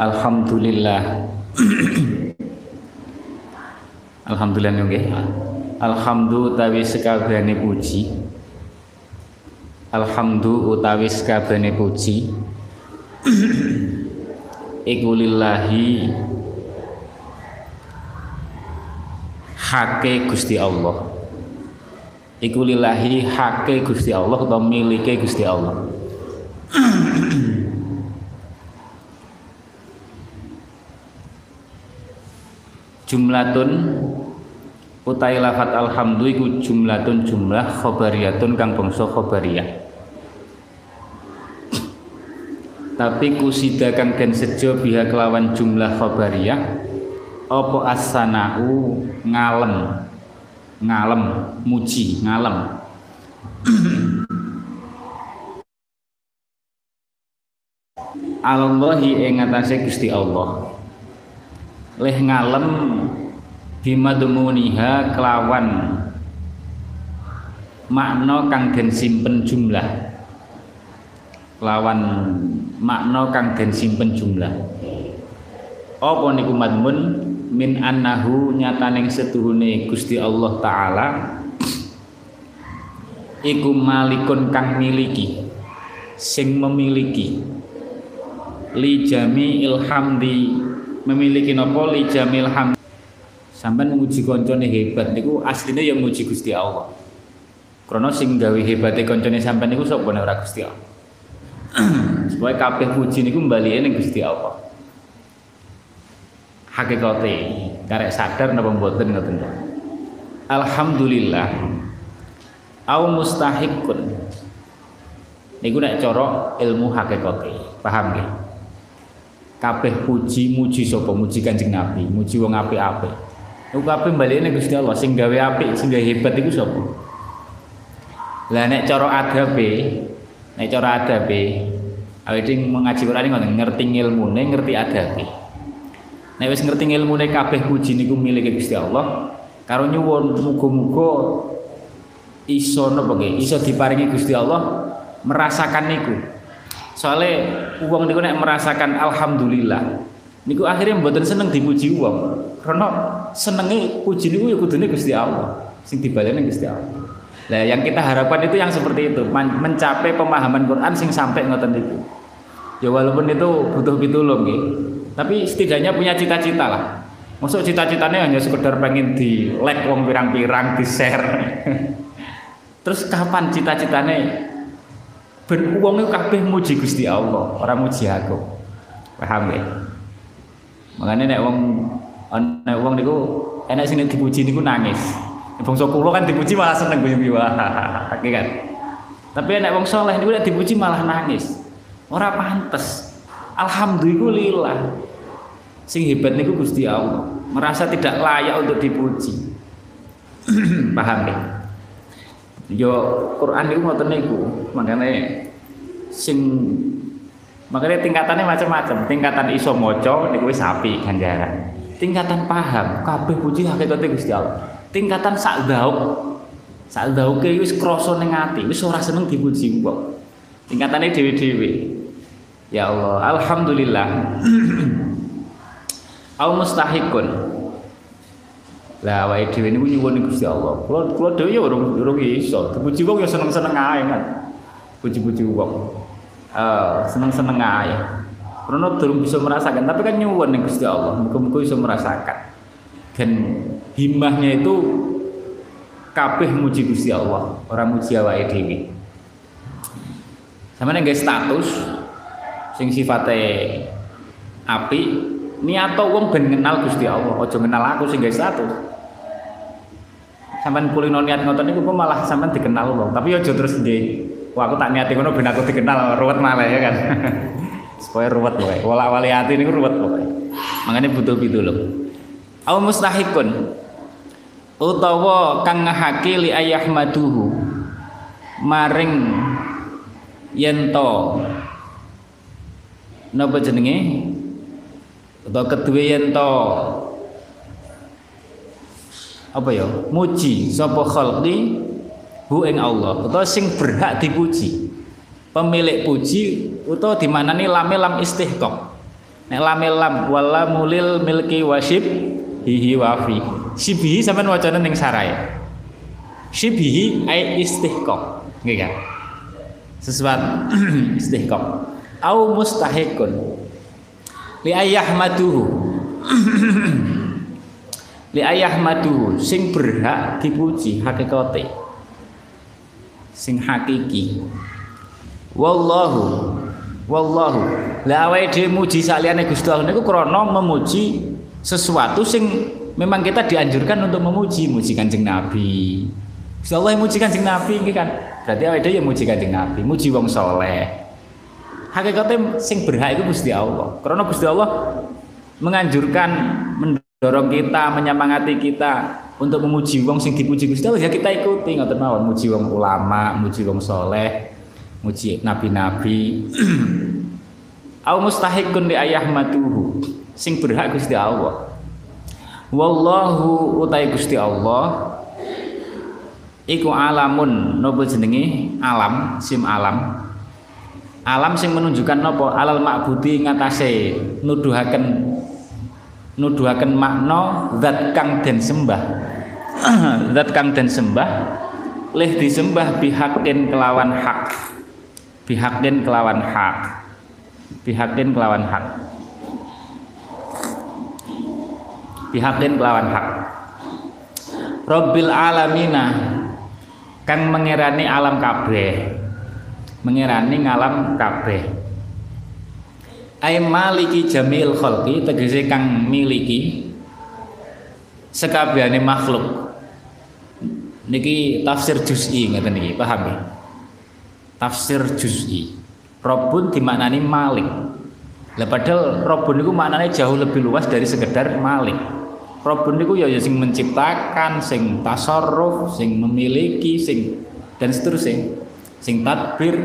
Alhamdulillah. Alhamdulillah nggih. Alhamdulillah utawi sekabehane puji. Alhamdulillah utawi sekabehane puji. Iku lillahi. Hake Gusti Allah iku lillahi hake Gusti Allah atau milike Gusti Allah. Jumlatun utai lafat alhamdulillah iku jumlatun jumlah khobariyatun kang bangsa khobariyah tapi kusida kang den sejo biha kelawan jumlah khobariyah apa as-sana'u ngalem ngalem muji ngalem. Allahi ing Gusti Allah. Leh ngalem bimadmuniha kelawan makna kang den simpen jumlah. Kelawan makna kang den simpen jumlah. Apa niku madmun min annahu nyataning setuhune Gusti Allah taala iku malikun kang miliki sing memiliki. Li jami ilhamdi memiliki napa li jamil hamdi. Sampean muji koncone hebat niku asline yang muji Gusti Allah. Krana sing gawe hebate koncone sampean niku sapa ora Gusti Allah? Supaya kabeh puji niku mbalike ning Gusti Allah hakikate karek sadar napa mboten ngoten Alhamdulillah au mustahikun niku nek cara ilmu hakikate paham nggih? Kabeh puji muji sapa? Muji Kanjeng Nabi muji wong apik-apik. Niku kabeh balene Gusti Allah sing gawe apik sing gawe hebat iku sapa? Lah nek cara adabe nek cara adabe awake mengaji Quran ngerti ilmune ngerti adabe Nek wis ngerti ilmune kabeh puji niku milik Gusti Allah, karo nyuwun muga-muga iso napa nggih, iso diparingi Gusti Allah merasakan niku. Soale uang niku nek merasakan alhamdulillah, niku akhirnya mboten seneng dipuji uang. Karena senenge puji niku ya kudune Gusti Allah, sing dibaleni Gusti Allah. Nah, yang kita harapkan itu yang seperti itu, mencapai pemahaman Quran sing sampai ngoten itu. Ya walaupun itu butuh pitulung gitu. Tapi setidaknya punya cita-cita lah. Masuk cita-citanya hanya sekedar pengen di like wong pirang-pirang, di share. Terus kapan cita-citanya ben itu kabeh muji Gusti Allah, orang muji aku. Paham ya? Makanya nek wong nek wong niku enak sini dipuji niku nangis. Bangsa kula kan dipuji malah seneng guyu kan. Tapi nek wong soleh niku dipuji malah nangis. Ora pantes. Alhamdulillah. Sing hebat niku Gusti Allah. Merasa tidak layak untuk dipuji. Paham ya? Yo Quran niku ngoten niku. Makane sing makanya tingkatannya macam-macam. Tingkatan iso maca niku wis sapi ganjaran. Tingkatan paham kabeh puji hakikate Gusti Allah tingkatan sak dauk sak dauke wis krasa ning ati wis ora seneng dipuji kok tingkatane dhewe-dhewe ya Allah alhamdulillah au mustahikun. Lah wae dhewe niku nyuwun Gusti Allah. Kula kula dhewe ya urung urung iso. Dipuji wong ya seneng-seneng ae kan? Puji-puji wong. Uh, seneng-seneng ae. Karena durung bisa merasakan. Tapi kan nyuwun ning Gusti Allah. Muga-muga bisa merasakan. Dan himmahnya itu kabeh muji Gusti Allah, orang muji awake dhewe. Sampeyan nggih status sing sifatnya api niato wong ben kenal Gusti Allah, aja kenal aku sing nggih status. Sampeyan kulino niat ngoten niku malah sampeyan dikenal wong, tapi aja terus nggih Wah aku tak niati ngono ben aku dikenal ruwet malah ya kan. Supaya ruwet pokoke. Wala wali ati niku ruwet pokoke. Makanya butuh pitulung au mustahikun utawa kang ngahake li ayahmaduhu maring yen to napa jenenge utawa kedue yen to? Apa ya? Muji sapa khalqi? Hu ing Allah. Utawa sing berhak dipuji? Pemilik puji utawa dimanani lame lam istihqaq. Nek lame lam wala mulil milki wasib hihi wafi sibihi sampean wacana ning sarai. Sibihi ai istihqaq. Nggih kan? Sesuatu istihqaq. Au mustahiqun li ayahmaduhu li ayahmaduhu sing berhak dipuji hakikate. Sing hakiki. Wallahu wallahu. La awake dhewe muji saliyane Gusti Allah niku krana memuji sesuatu sing memang kita dianjurkan untuk memuji muji kanjeng Nabi. Gusti Allah muji kanjeng Nabi ini kan? Berarti awake dhewe ya muji kanjeng Nabi muji wong soleh hakikatnya sing berhak itu Gusti Allah. Karena Gusti Allah menganjurkan mendorong kita menyemangati kita untuk memuji wong sing dipuji Gusti Allah. Ya kita ikuti ngoten mawon. Muji wong ulama muji wong soleh muji nabi-nabi. Au mustahikun li ayah matuhu. Sing berhak Gusti Allah. Wallahu utai Gusti Allah. Iku alamun nopo jenenge alam sim alam alam sing menunjukkan nopo? Alal makbudi ngatasé nuduhaken nuduhaken makna zat kang den sembah. Zat kang den sembah leh disembah bihakin kelawan hak. Bihakin kelawan hak. Bihakin kelawan hak. Bihakin kelawan hak. Robbil alamina kang mengerani alam kabeh mengerani ngalam kabeh. Ay maliki jamil khalqi tegese kang miliki sekabehane makhluk. Niki tafsir juz'i ngeten niki paham ya? Tafsir juz'i. Robun dimaknani malik. Lah padahal Robun itu maknanya jauh lebih luas dari sekedar malik. Robun niku ya, ya sing menciptakan, sing tasarruf, sing memiliki, sing dan seterusnya. Sing tadbir.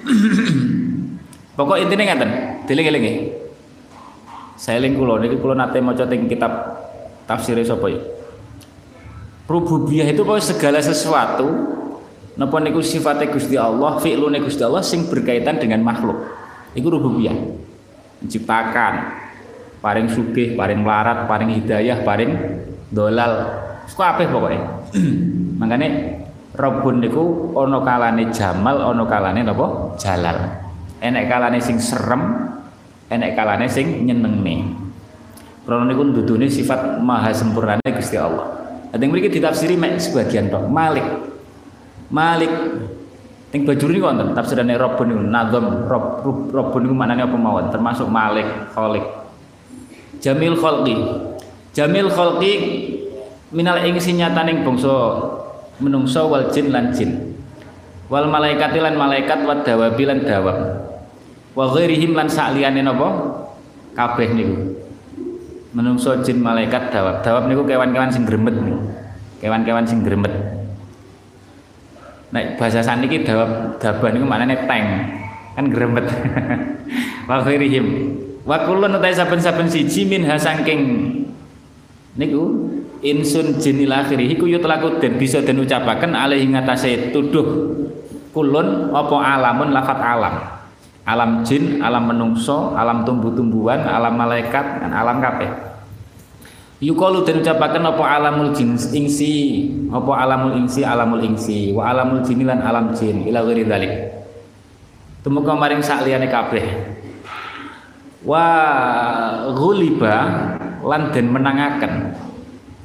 Pokok intinya ngaten, dieling-eling nggih. Saya eling kula niki kula nate maca teng kitab tafsir sapa ya. Rububiyah itu pokoknya segala sesuatu napa niku sifatnya Gusti Allah, fi'lune Gusti Allah sing berkaitan dengan makhluk. Iku rububiyah. Menciptakan, paring sugih, paring larat, paring hidayah, paring dolal. Suka apa pokoknya. Makanya Rabbun niku ana kalane jamal, ana kalane napa? Jalal. Enek kalane sing serem, enek kalane sing nyenengne. Krana niku ndudune sifat maha sempurnane Gusti Allah. Ada yang mriki ditafsiri mek sebagian tok. Malik. Malik Ning bajuri niku wonten tafsirane Rabbun niku nazam Rabb Rabbun niku maknane apa mawon termasuk Malik, Khaliq. Jamil khalqi. Jamil khalqi minal ing sinyataning bangsa menungso wal jin lan jin. Wal malaikat lan malaikat wa dawabi lan dawab. Wa ghairihim lan sakliyane napa? Kabeh niku. Menungso jin malaikat dawab. Dawab niku kewan-kewan sing gremet niku. Kewan-kewan sing gremet. Nek bahasa saniki dawab daban niku maknane tank. Kan gremet. Wa khairihim. Wa kullun utai saben-saben siji min hasangking niku insun jin ila akhirih iku yutlaku den bisa den ucapaken alaihi ngatasé tuduh kulun apa alamun lafat alam. Alam jin, alam menungso, alam tumbuh-tumbuhan, alam malaikat, dan alam kabeh. Yukalu dan ucapakan apa alamul jin ingsi apa alamul ingsi alamul ingsi wa alamul jin lan alam jin ila ghairi dzalik. Tumeka maring sak liyane kabeh. Wa ghuliba lan den menangaken.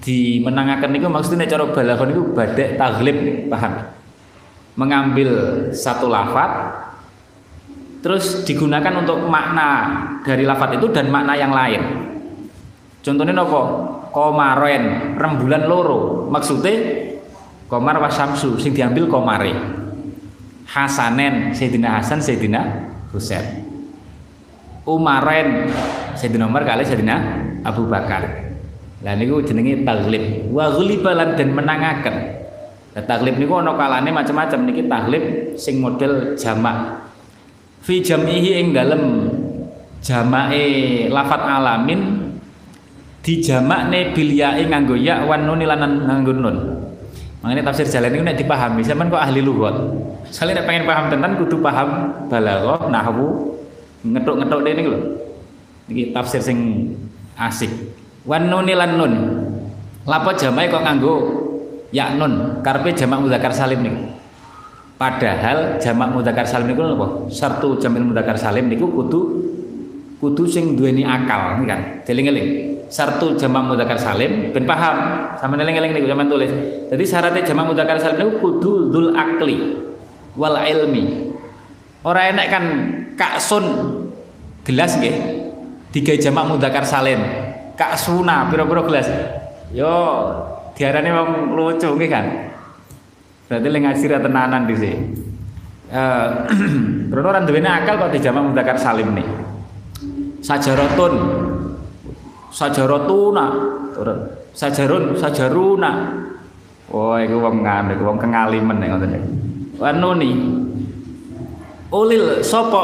Di menangaken niku maksudnya cara balaghon niku badek taglib paham. Mengambil satu lafat terus digunakan untuk makna dari lafat itu dan makna yang lain. Contohnya nopo? Komaren rembulan loro. Maksudnya komar wasamsu sing diambil komare. Hasanen Sayyidina Hasan Sayyidina Husain. Umaren Sayyidina Umar kali Sayyidina Abu Bakar lah niku jenenge taglib wa ghulibalan dan menangaken Nah, taglib niku ana kalane macam-macam niki taglib sing model jamak. Fi jam'ihi ing dalem jamake lafat alamin dijamakne bil ya'i nganggo ya wan nun lan nganggo nun. Makanya tafsir jalan ini nek dipahami, sampean kok ahli lughat. Soalnya nek pengen paham tenan kudu paham balaghah, nahwu, ngetuk-ngetuk dene lho. Iki tafsir sing asik. Wan nun lan nun. Lapo jamae kok nganggo ya nun, karepe jamak mudzakkar salim niku. Padahal jamak mudzakkar salim niku apa? Sartu jamil mudzakkar salim niku kudu kudu sing duweni akal kan. Deling-eling sartu jamak mudzakkar salim ben paham sama eling-eling niku sampean tulis. Jadi syaratnya jamak mudzakkar salim niku kudu dzul akli wal ilmi. Ora enak kan kaksun gelas nggih. Tiga jamak mudzakkar salim. Kaksuna pira-pira gelas. Yo diarani wong lucu nggih kan. Berarti lek ngaji ra tenanan di sini. Eh, Krono ora duweni akal kok dijamak mudzakkar salim nih. Sajaratun sajaratuna sajarun sajaruna. Oh iku wong ngene iku wong kengalimen nek ngoten anu ni ulil sapa?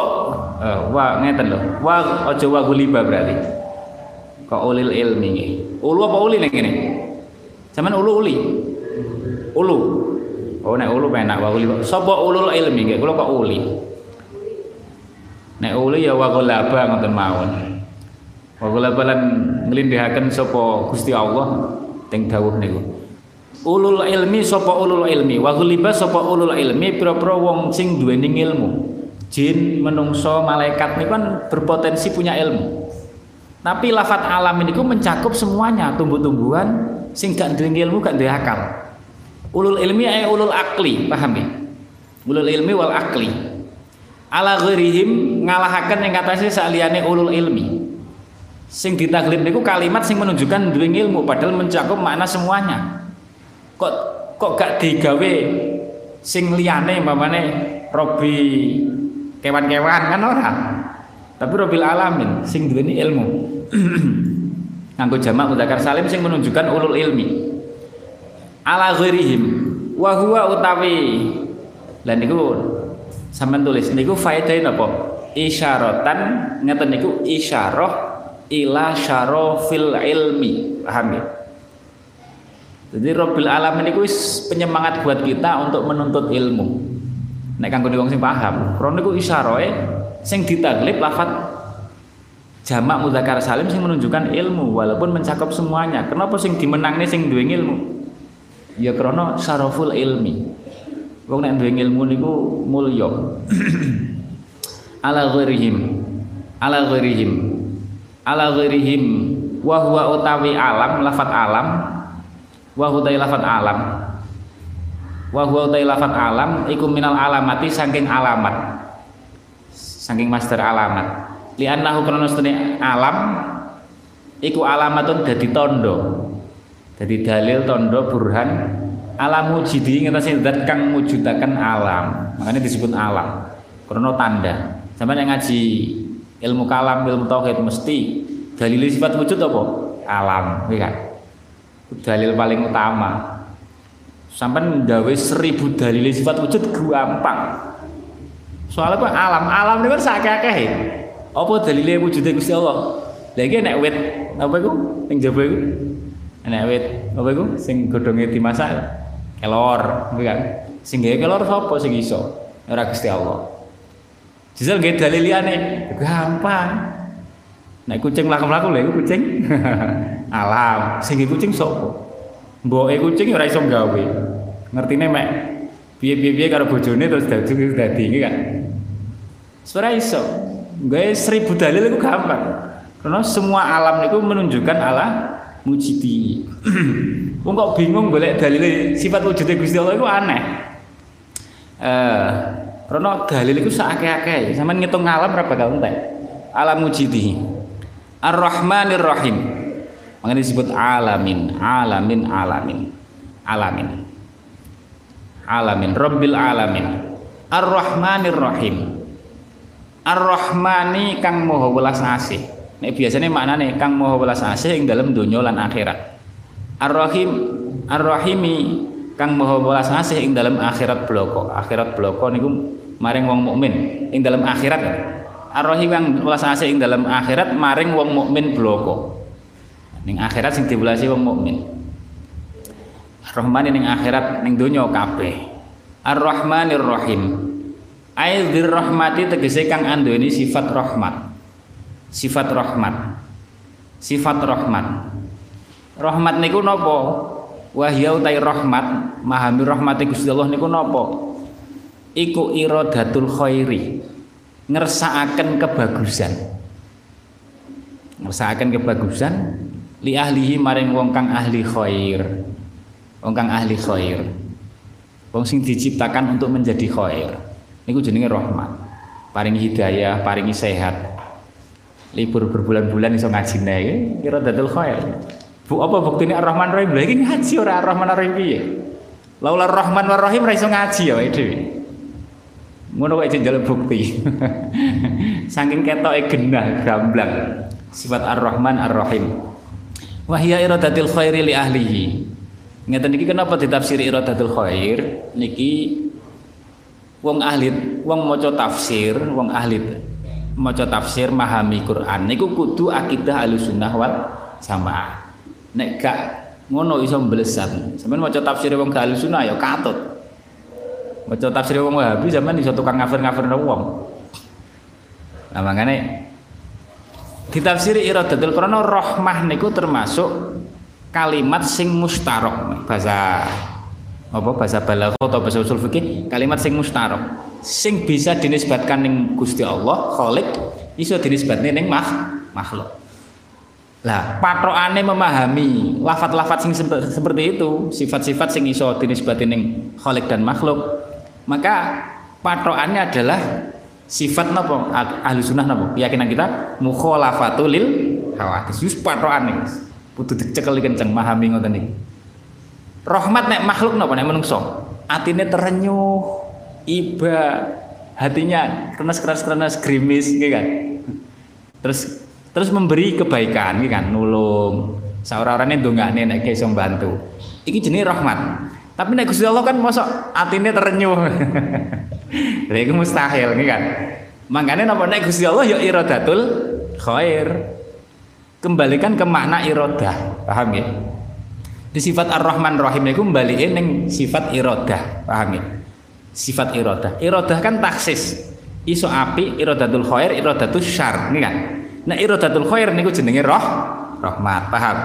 Eh, wa ngeten lho. Wa aja wa berarti kok ulil ilmi ulu apa uli ning kene ulu uli. Ulu. Oh nek ulu penak wa guliba sapa ulul ilmi nggih? Kula kok uli. Nek uli ya wa gulaba ngoten mawon. Wa gulabalan nglindihaken sapa Gusti Allah teng dawuh niku. Ulul ilmi sapa ulul ilmi? Wa ghuliba sapa ulul ilmi? Pira-pira wong sing duweni ilmu jin menungso malaikat niku kan berpotensi punya ilmu tapi lafat alam ini ku mencakup semuanya tumbuh-tumbuhan sing gak duwe ilmu gak duwe akal ulul ilmi ay ulul akli paham ya ulul ilmi wal akli ala ghairihim ngalahaken yang katanya saliyane ulul ilmi Sing ditaglib niku kalimat sing menunjukkan duwe ilmu padahal mencakup makna semuanya. Kok kok gak digawe sing liyane umpamane robi kewan-kewan kan ora. Tapi robil alamin sing duweni ilmu. Nganggo jamak mudzakkar salim sing menunjukkan ulul ilmi. Ala ghairihim wa huwa utawi. Lah niku sampean tulis niku faedahe napa? Isyaratan ngeten niku isyarah ila syarofil ilmi paham ya jadi Rabbil Alamin itu penyemangat buat kita untuk menuntut ilmu nek kanggo wong sing paham krono iku isyaroe sing ditaglib lafat jamak mudzakkar salim sing menunjukkan ilmu walaupun mencakup semuanya kenapa sing dimenangne sing duwe ilmu Ya krana syaraful ilmi. Wong nek duwe ilmu niku mulya. ala ghairihim. Ala ghairihim. Ala ghairihim wa huwa utawi alam lafat alam wa huwa lafat alam wa huwa lafat alam iku minal alamati saking alamat saking master alamat. Li annahu krana alam iku alamatun dadi tondo. Dadi dalil tondo burhan alam mujidi ngatasi zat kang mujudaken alam. Makanya disebut alam karena tanda. Sampai yang ngaji ilmu kalam ilmu tauhid mesti dalil sifat wujud apa? Alam ya dalil paling utama. Sampai gawe seribu dalil sifat wujud gampang soalnya kok alam alam ini kan sakit-sakit apa dalile wujude Gusti Allah? Lagi nek wit apa iku? Ning jaba iku? Nek wit apa iku? Sing godhonge dimasak kelor kan sing gawe kelor sapa sing iso? Ora Gusti Allah. Jisal gawe dalil liyane gampang. Nek kucing mlaku-mlaku lha kucing. Alam. Sing kucing sapa? Mboke kucing ora iso gawe ngertine mek piye-piye karo bojone terus dadi dadi kan Ora iso Gaya seribu dalil itu gampang. Karena semua alam itu menunjukkan Allah mujidi. Wong kok bingung boleh dalil sifat wujudnya Gusti Allah itu aneh. Eh, karena dalil itu seakeh-akeh. Sampeyan ngitung alam berapa bakal entek. Alam mujidi. Ar-Rahmanir Rahim. Makanya disebut alamin, alamin, alamin. Alamin. Alamin, Rabbil alamin. Ar-Rahmanir Rahim. Ar-Rahmani kang maha welas asih. Nek biasane maknane kang maha welas asih ing dalam donya lan akhirat. Ar-Rahim Ar-Rahimi kang maha welas asih ing dalam akhirat bloko. Akhirat bloko niku maring wong mukmin ing dalam akhirat. Ar-Rahim kang welas asih ing dalam akhirat maring wong mukmin bloko. Ning akhirat sing diwelasi wong mukmin. Ar-Rahman ning akhirat ning donya kabeh. Ar-Rahmanir Rahim Aizir rahmati tegese kang ini sifat rahmat. Sifat rahmat. Sifat rahmat. Rahmat niku napa? Wahya utai rahmat, mahami rahmati Gusti Allah niku napa? Iku iradatul khairi. Ngersakaken kebagusan. Ngersakaken kebagusan li ahlihi maring wong kang ahli khair. Wong kang ahli khair. Wong sing diciptakan untuk menjadi khair. Niku jenenge rahmat. Paringi hidayah paringi sehat. Libur berbulan-bulan iso ngaji nae kira dadul khair. Bu apa buktine ar-rahman rahim lha iki ngaji ora ar-rahman rahim piye? Laula rahman war rahim ra iso ngaji ya dhewe. Ngono kok njaluk bukti. Saking ketoke genah gamblang. Sifat ar-rahman ar-rahim. Wa hiya iradatul khairi li ahlihi ngeten iki kenapa ditafsiri iradatul khair? Niki wong ahli wong maca tafsir wong ahli maca tafsir memahami Quran niku kudu akidah Ahlussunnah wal Jamaah. Nek gak ngono iso mblesat sampeyan maca tafsir wong gak Ahlussunnah ya katut. Maca tafsir wong Wahabi sampeyan iso tukang ngafir-ngafir wong. Nah makanya ditafsiri iradatul Quran rahmah niku termasuk kalimat sing mustarok. Bahasa apa bahasa balaghah atau bahasa usul fikih? Kalimat sing mustarok. Sing bisa dinisbatkan ning Gusti Allah Khalik iso dinisbatne ning makh makhluk. Lah patrokane memahami lafat-lafat sing seperti itu sifat-sifat sing iso dinisbatin ning Khalik dan makhluk. Maka patrokannya adalah sifat napa? Ahli sunnah napa? Keyakinan kita mukhalafatul lil hawadis. Patrokane kudu dicekel kenceng memahami ngoten iki Rahmat nek makhluk napa nek menungso? Atine terenyuh, iba, hatinya keras-keras-keras gerimis gitu kan. Terus terus memberi kebaikan gitu kan, nulung. Saora-orane ndongakne nek iso bantu. Iki jenenge rahmat. Tapi nek Gusti Allah kan mosok atine terenyuh. Lha iku mustahil gitu kan. Makanya napa nek Gusti Allah ya iradatul khair. Kembalikan ke makna iradah. Paham ya? Di sifat Ar-Rahman Rahim itu kembali ning sifat irodah, paham ya? Sifat irodah. Irodah kan taksis. Iso api, irodatul khair, irodatul syar, ini kan? Nah irodatul khair niku jenenge roh, rahmat, paham?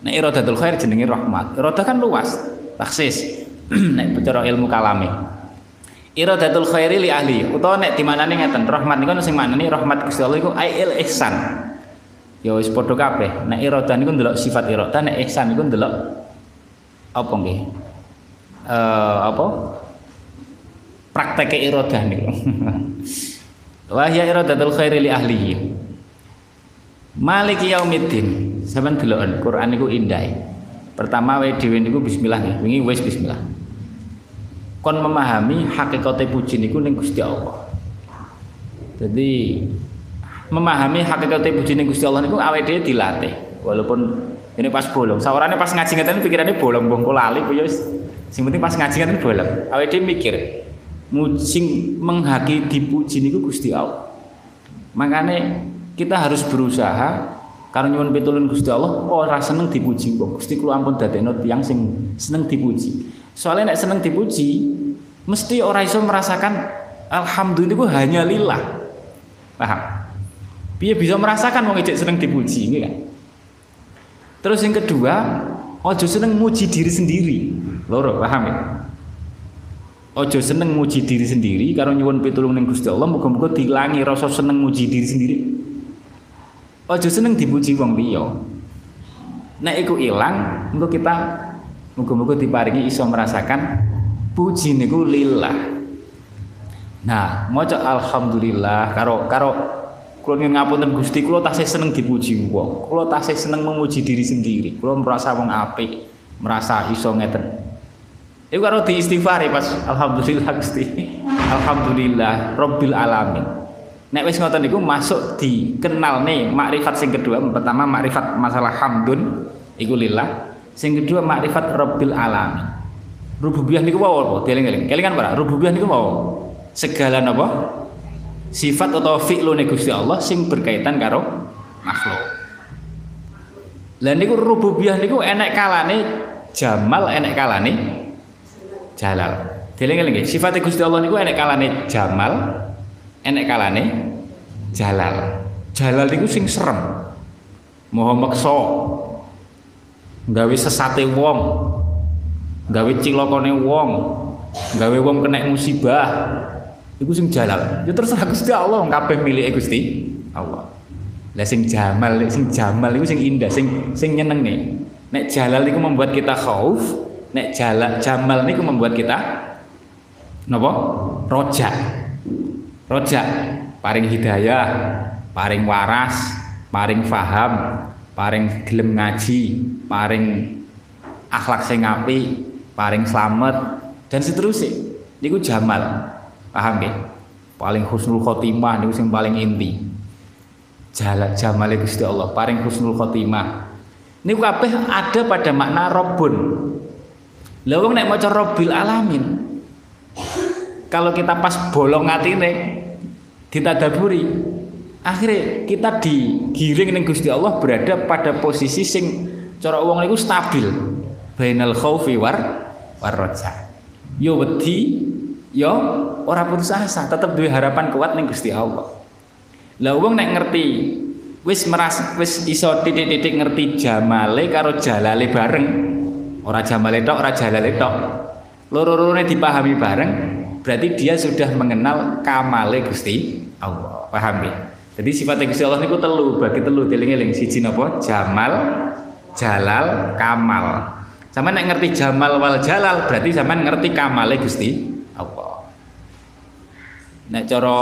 Nek iradatul khair jenenge rahmat. Iradah kan luas, taksis. nek bicara ilmu kalami. Iradatul khairi li ahli utawa nek dimanani ngeten, rahmat niku sing maknani rahmat Gusti Allah iku ail ihsan. Ya wis padha kabeh. Nek iradah niku ndelok sifat iradah, nek ihsan niku ndelok apa nggih? Eh apa? Prakteke iradah niku. Wa hiya iradatul khairi li ahlihi. Maliki yaumiddin. Sampeyan deloken Quran niku indah. Pertama wae dhewe niku bismillah ya. Wingi wis bismillah. Kon memahami hakikate puji niku ning Gusti Allah. Jadi memahami hakikate puji ning Gusti Allah niku awake dhewe dilatih. Walaupun ini pas bolong. Sawarane pas ngaji ngeten pikirannya bolong bongko lali ya wis. Sing penting pas ngaji ngeten bolong. Awake dhewe mikir, sing menghaki dipuji niku Gusti Allah. Makanya kita harus berusaha karena nyuwun pitulun Gusti Allah ora seneng dipuji wong. Gusti kula ampun dadekno tiyang sing seneng dipuji. Soalnya nek seneng dipuji mesti ora iso merasakan alhamdulillah hanya lillah. Paham? Biar bisa merasakan wong ijek seneng dipuji ini kan. Terus yang kedua, ojo seneng muji diri sendiri. Loro, paham ya? Ojo seneng muji diri sendiri karo nyuwun pitulung ning Gusti Allah muga-muga dilangi rasa seneng muji diri sendiri. Ojo seneng dipuji wong liya. Nek iku ilang, engko kita muga-muga diparingi iso merasakan puji niku lillah. Nah, maca alhamdulillah karo karo kula nyuwun ngapunten Gusti kula tasih seneng dipuji wong. Kula tasih seneng memuji diri sendiri. Kula merasa wong apik, merasa iso ngeten. Iku karo diistighfari pas alhamdulillah Gusti. Alhamdulillah Rabbil alamin. Nek wis ngoten niku masuk dikenal nih makrifat sing kedua. Pertama makrifat masalah hamdun iku lillah. Sing kedua makrifat Rabbil alamin. Rububiyah niku wau apa? Dieling-eling. Kelingan para rububiyah niku wau segala napa? Sifat atau fi'lune Gusti Allah sing berkaitan karo makhluk. Lah niku rububiyah niku enek kalane jamal enek kalane jalal. Dieling-eling sifat Gusti Allah niku enek kalane jamal, enek kalane jalal. Jalal niku sing serem. Moho meksa. Gawe sesate wong. Gawe cilokone wong. Gawe wong kena musibah. Iku sing jalal. Ya terserah Gusti Allah kabeh milike Gusti Allah. Lah sing jamal, sing jamal iku sing indah, sing sing nyenengne. Nek jalal iku membuat kita khauf, nek jalak jamal niku membuat kita napa roja roja paring hidayah paring waras paring faham paring gelem ngaji paring akhlak sing apik paring slamet dan seterusnya niku jamal paham nggih paling husnul khotimah niku sing paling inti jalak jamal Gusti Allah paring husnul khotimah niku kabeh ada pada makna robun lah nek maca Rabbil Alamin. Kalau kita pas bolong atine ditadaburi, akhirnya kita digiring ning Gusti Allah berada pada posisi sing cara wong niku stabil. Bainal khaufi war war raja. Yo wedi, yo ora putus asa, tetep duwe harapan kuat ning Gusti Allah. Lah wong nek ngerti wis meras wis iso titik-titik ngerti jamale karo jalale bareng Ora jamale tok, ora jalale tok. Loro-lorone dipahami bareng, berarti dia sudah mengenal kamale Gusti Allah. Paham ya? Jadi sifat Gusti Allah niku telu, bagi telu dieling-eling siji napa? Jamal, Jalal, Kamal. Sama nek ngerti Jamal wal Jalal, berarti sampean ngerti kamale Gusti Allah. Nek cara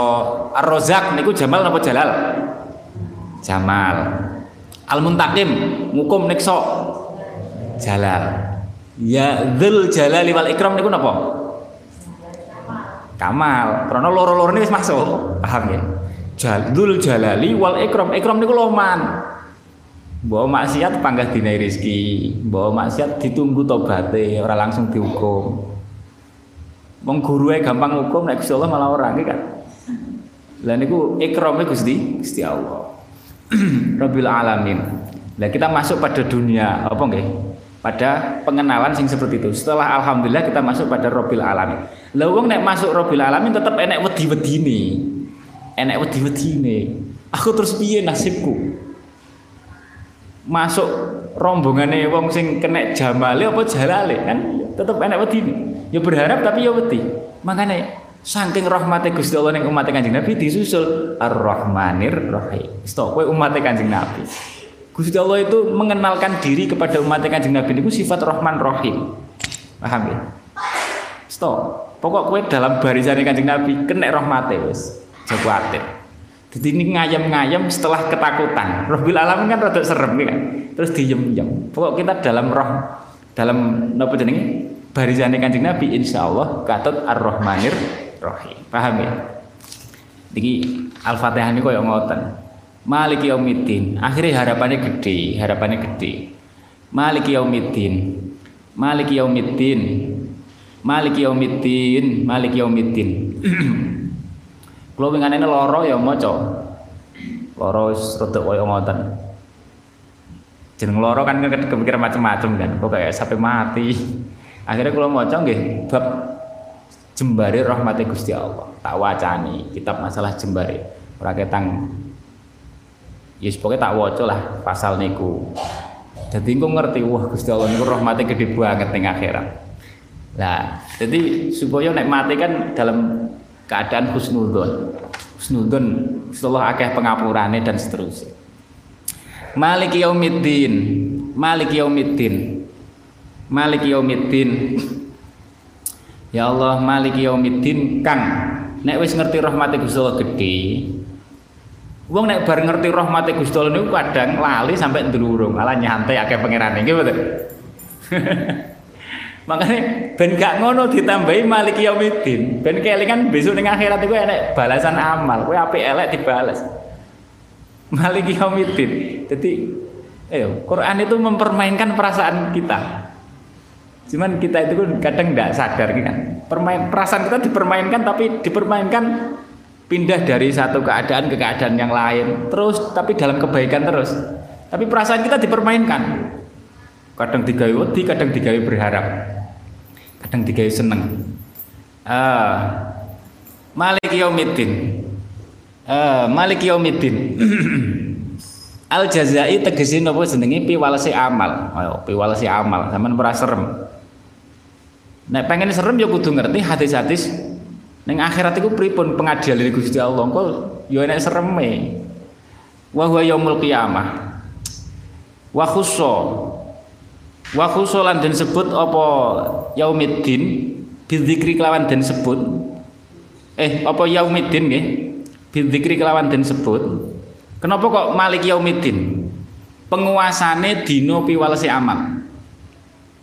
Ar-Razzaq niku Jamal napa Jalal? Jamal. Al-Muntaqim ngukum nikso Jalal. Ya dzul jalali wal ikram niku napa? Kamal. Karena loro-loro ini masuk. Paham ya? Jadzul jalali wal ikram. Ikram niku loman. Bawa maksiat panggah dinai rezeki, bawa maksiat ditunggu tobaté, ora langsung dihukum. Wong gurue gampang hukum nek Gusti Allah malah ora kan. Lah niku ikrame Gusti Gusti Allah. Rabbil alamin. Lah kita masuk pada dunia apa nggih? pada pengenalan sing seperti itu. Setelah alhamdulillah kita masuk pada Robil Alamin. Lah wong nek masuk Robil Alamin tetap enek wedi-wedine. Enek wedi-wedine. Aku terus piye nasibku? Masuk rombongane wong sing kena jamale apa jalale kan tetep enak wedi. Ya berharap tapi ya wedi. Makanya saking rahmate Gusti Allah ning umat Kanjeng Nabi disusul Ar-Rahmanir Rahim. Stok kowe umat Kanjeng Nabi. Gusti Allah itu mengenalkan diri kepada umat Kanjeng Nabi itu sifat Rahman Rahim. Paham ya? Stop. Pokok kowe dalam barisan Kanjeng Nabi kena rahmate wis. Jago atit. Jadi ini ngayam-ngayam setelah ketakutan. Rabbil alamin kan rada serem kan. Terus diem-diem. Pokok kita dalam roh dalam napa jenenge barisan Kanjeng Nabi insyaallah katut Ar-Rahmanir Rahim. Paham ya? Jadi Al-Fatihah ini koyo ngoten. Malik yaumiddin. Akhirnya harapannya gede, harapannya gede. Malik yaumiddin. Malik yaumiddin. Malik yaumiddin, Malik yaumiddin. Kulo wingane lara ya maca. Lara wis rada kaya ngoten. Jeneng lara kan kepikiran macam-macam kan, kok kayak sampai mati. Akhirnya kalau maca nggih bab jembare rahmati Gusti Allah. Tak wacani kitab masalah jembare. Ora ketang Ya pokoknya tak waca lah pasal niku. Jadi engko ngerti wah Gusti Allah niku rahmate gede banget ning akhirat. Nah, jadi supaya nek mati kan dalam keadaan husnudon husnudon setelah akeh pengapurane dan seterusnya Malik yaumiddin Malik yaumiddin Malik yaumiddin Ya Allah Malik yaumiddin Kang nek wis ngerti rahmati Gusti Allah gede Wong nek bar ngerti rahmati Gusti Allah niku kadang lali sampai ndurung malah nyantai akeh pangerane nggih betul Makanya ben gak ngono ditambahi maliki yaumiddin. Ben kelingan besok ning akhirat iku enek balasan amal. Kowe apik elek dibalas. Maliki yaumiddin. Jadi eh Quran itu mempermainkan perasaan kita. Cuman kita itu kadang tidak sadar kan. Permain perasaan kita dipermainkan tapi dipermainkan pindah dari satu keadaan ke keadaan yang lain. Terus tapi dalam kebaikan terus. Tapi perasaan kita dipermainkan. Kadang digawe wedi, kadang digawe berharap kadang digawe seneng ah Malik Yaumiddin ah Malik Yaumiddin Al jazai tegese napa jenenge piwalese amal. Ayo piwalese amal, sampean ora serem. Nek pengen serem ya kudu ngerti hadis-hadis ning akhirat iku pripun pengadilan Gusti Allah. Engko ya enek sereme. Wa huwa yaumul qiyamah. Wa khusso. Wa khusulan dan sebut apa yaumiddin? Bidzikri kelawan dan sebut. Eh apa yaumiddin nggih? Bidzikri kelawan dan sebut. Kenapa kok malik yaumiddin? Penguasane dino piwalesi amal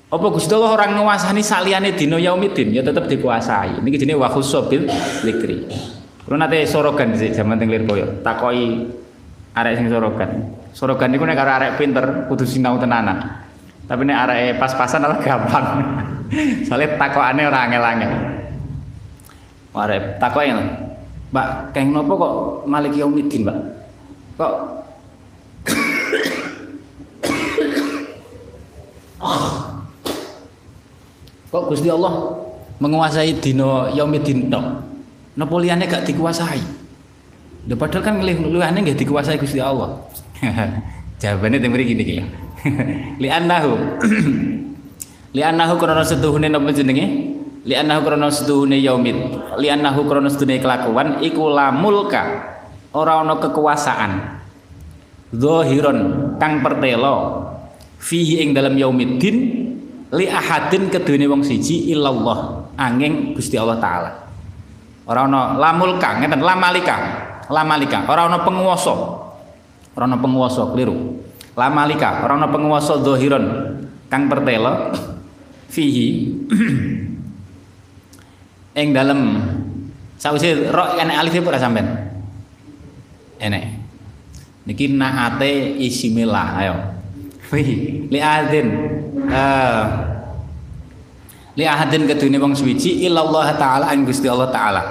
apa Gusti Allah orang nguasani saliyane dino yaumiddin? Ya tetap dikuasai. Niki jenenge wa khusubil zikri Kulo nate sorogan sih zaman teng Lirboyo takoki arek sing sorogan. Sorogan niku nek karo arek pinter kudu sinau tenanan. Tapi ini arah pas-pasan adalah gampang. Soalnya takokane ora angel-angel. Arek takoke Mbak, keng nopo kok Malik Yaumiddin, Mbak? Kok Kok Gusti Allah menguasai dino Yaumiddin tok? Napa gak dikuasai? Lha padahal kan liyane nggih dikuasai Gusti Allah. Jawabannya teng mriki niki li'annahu li'annahu krana setuhune napa jenenge li'annahu krana setuhune yaumid li'annahu krana setuhune kelakuan iku lamulka ora ana kekuasaan zahiron kang pertelo fihi ing dalam yaumiddin li ahadin kedune wong siji illallah angin Gusti Allah taala. Ora ana lamulka ngeten lamalika lamalika ora ana penguasa ora ana penguasa keliru. La malika ora ana penguasa zahiron kang pertelo fihi. Ing dalem sawise ro enek alif ora sampean. Enek. Niki naate isimila ayo. Fihi. Li adzin uh, li ahadin kedune wong suci illallah taala an Gusti Allah taala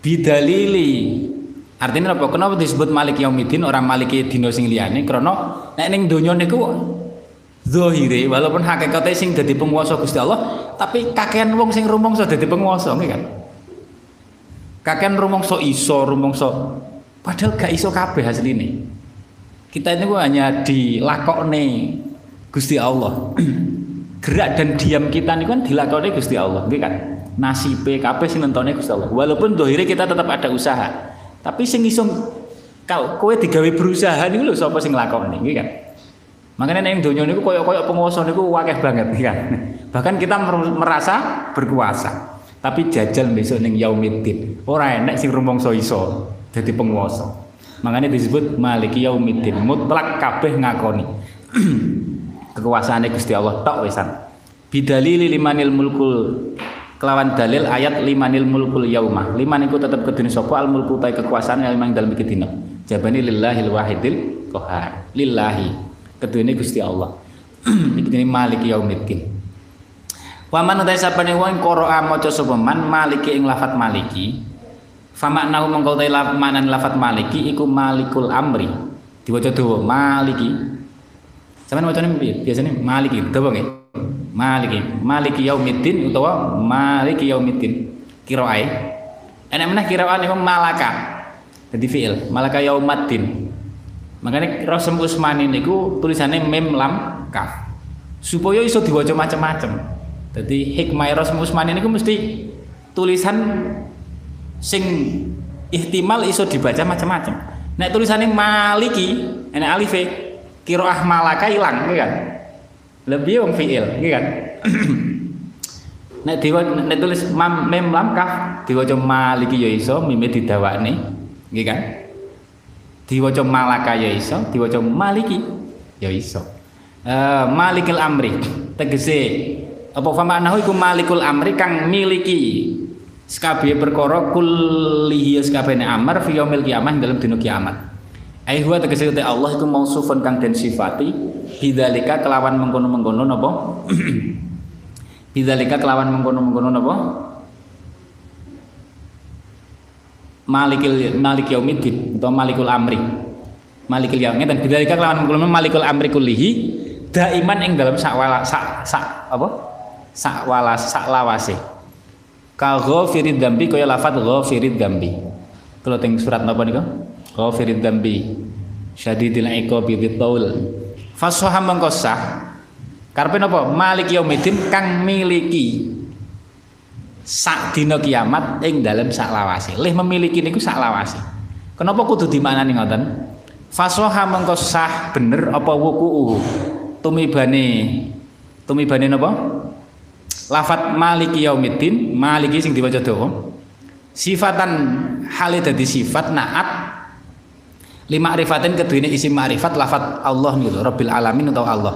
bidalili Artinya apa? Kenapa disebut Malik Yaumiddin orang Malik dino sing liyane? Karena nek ning donya niku zahire walaupun hakikate sing dadi penguasa Gusti Allah, tapi kakean wong sing rumangsa dadi penguasa nggih kan. Kakean rumangsa iso, rumangsa padahal gak iso kabeh ini. Kita ini hanya dilakokne Gusti Allah. Gerak dan diam kita ini kan dilakoni Gusti Allah, gitu kan? Nasibe kabeh sing nentone Gusti Allah. Walaupun dohire kita tetap ada usaha. Tapi sing iso kau kowe digawe berusaha niku lho sapa sing nglakoni, gitu kan? Makanya neng donya niku koyok-koyok penguasa niku wakeh banget, kan? Bahkan kita merasa berkuasa. Tapi jajal besok ning yaumiddin. Ora enek sing rumangsa iso dadi penguasa. Makanya disebut maliki yaumiddin, mutlak kabeh ngakoni. kekuasaane Gusti Allah tok wisan. Bidalili limanil mulkul. Kelawan dalil ayat limanil mulkul yauma. Liman iku tetep kedune sapa? Al mulku ta kekuasaan yang dalam iki dina. Jabani lillahil wahidil qahar lillahi. Kedune Gusti Allah. Iki dene malik yaumiddin. Waman utai sapane wong qira'a maca sapa man? Maliki ing lafat maliki. Famaknahu mengko utai manan lafat maliki iku malikul amri. Diwaca dawa maliki Sampeyan macane piye? Biasane Maliki, dawa nggih. Maliki, Maliki yaumiddin utawa Maliki yaumiddin. Qiraa'e. Enak meneh qiraa'an niku malaka. Jadi fiil, malaka yaumaddin. Makanya Rasul Usmani niku tulisannya mem lam kaf. Supaya iso diwaca macam-macam. Jadi hikmah Rasul Usmani niku mesti tulisan sing ihtimal iso dibaca macam-macam. Nek tulisannya maliki, enak alife kiroah malaka hilang gitu kan? Lebih wong fiil gitu kan? Nek diwa nek tulis mam mem lam kaf diwaca maliki ya iso mime didawakne gitu kan? Diwaca malaka ya iso diwaca maliki ya iso. Uh, malikil amri tegese apa famanahu iku malikul amri kang miliki sekabeh perkara kullihi sekabehane amr fi yaumil kiamah dalam dina kiamat Ai huwa tegese te Allah iku mausufun kang den sifati bidzalika kelawan mengkono-mengkono napa? bidzalika kelawan mengkono-mengkono napa? Malikil Malik Yaumiddin atau Malikul Amri. Malikul Yaumid dan bidzalika kelawan mengkono Malikul Amri kullihi daiman ing dalam sak wala sak sak apa? Sak wala sak lawase. Ka ghafirid dambi kaya lafat ghafirid dambi. Kalau teng surat napa niku? Ghafirid dambi. Syadidil iqabi bitaul. Fasaha mengkosah karepe napa? Malik yaumiddin kang miliki sak dina kiamat ing dalem sak lawase. Lih memiliki niku sak lawase. Kenapa kudu dimanani ngoten? Fasaha mengkosah bener apa wuku tumibane tumibane napa? Lafat maliki yaumiddin. Maliki sing diwaca dawa sifatan hale dadi sifat naat lima arifatin kedua ini isi ma'rifat lafat Allah nih Rabbil alamin atau Allah.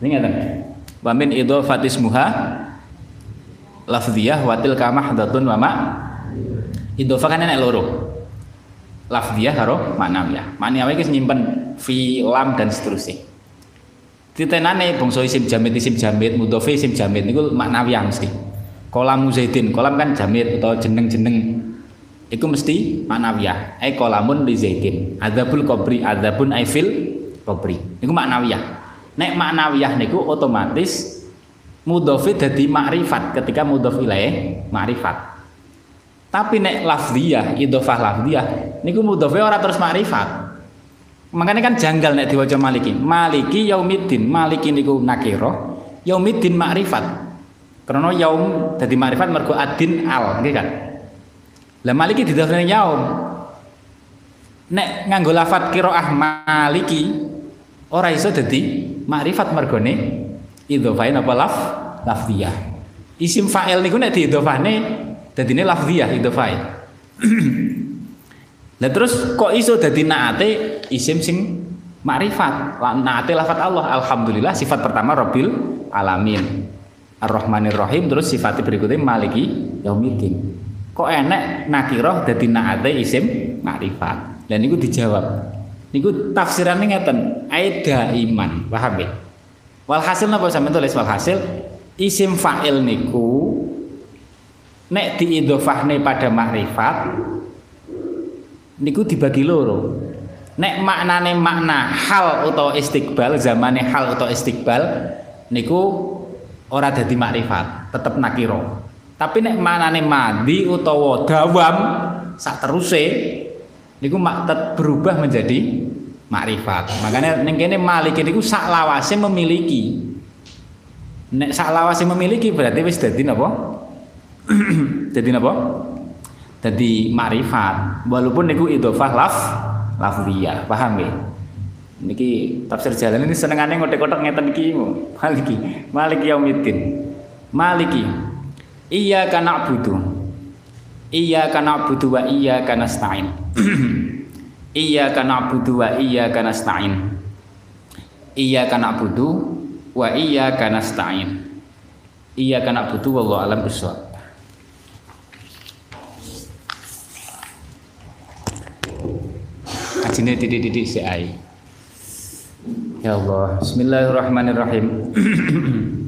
Ini ngerti wa min fatismuha lafdiyah watil kamah datun wama idhofah kan enak loro. Lafdiyah karo maknawiyah. Maknawiyah iki nyimpen fi lam dan seterusnya. Titenane bangsa isim jamit isim jamit mudhofi isim jamit niku maknawiyah mesti kolam zaidin. Kolam kan jamir atau jeneng-jeneng. Itu mesti manawiyah eh kolamun di zaidin. Adabul kobri adabun aifil kobri itu maknawiyah. Nek maknawiyah niku otomatis mudhofi dadi makrifat ketika mudhof ilaih makrifat. Tapi nek lafdiyah idhofah lafdiyah niku mudhofi ora terus makrifat. Makanya kan janggal nek diwaca maliki. Maliki yaumiddin. Maliki niku nakiro. Yaumiddin makrifat karena yaum jadi marifat mergo adin al, nggih kan? Lah maliki didaftarne yaum. Nek nganggo lafat qiraah maliki ora iso dadi makrifat mergone idhofain apa laf lafdiyah. Isim fa'il niku nek diidhofahne dadine lafdiyah idhofai. Lah terus kok iso dadi naate isim sing makrifat. Naate lafat Allah alhamdulillah sifat pertama Rabbil alamin. Ar-Rahmanir Rahim terus sifatnya berikutnya Maliki Yaumiddin. Kok enek nakiroh dadi naate isim makrifat. Dan niku dijawab. Niku tafsirannya ngeten, aida iman, paham ya? Walhasil napa sampeyan tulis walhasil isim fa'il niku nek diidhofahne pada makrifat niku dibagi loro. Nek maknane makna hal atau istiqbal, zamane hal atau istiqbal niku ora dadi makrifat, tetep nakiro. Tapi nek manane madi utawa dawam sak teruse niku maktat berubah menjadi makrifat. Makanya ning kene malik niku sak lawase memiliki. Nek sak lawase memiliki berarti wis dadi napa? dadi napa? Dadi makrifat. Walaupun niku idhofah laf lafziyah. Paham nggih? Niki tafsir jalan ini senengane ngotek-ngotek ngeten iki Maliki. Maliki yaumiddin. Maliki. Iya kana butuh. Iya kana butuh wa iya kana stain. iya kana butuh wa iya kana stain. Iya kana butuh wa iya kana stain. Iya kana butuh wallahu alam bisawab. Ajine titik-titik si ai. Ya Allah, Bismillahirrahmanirrahim.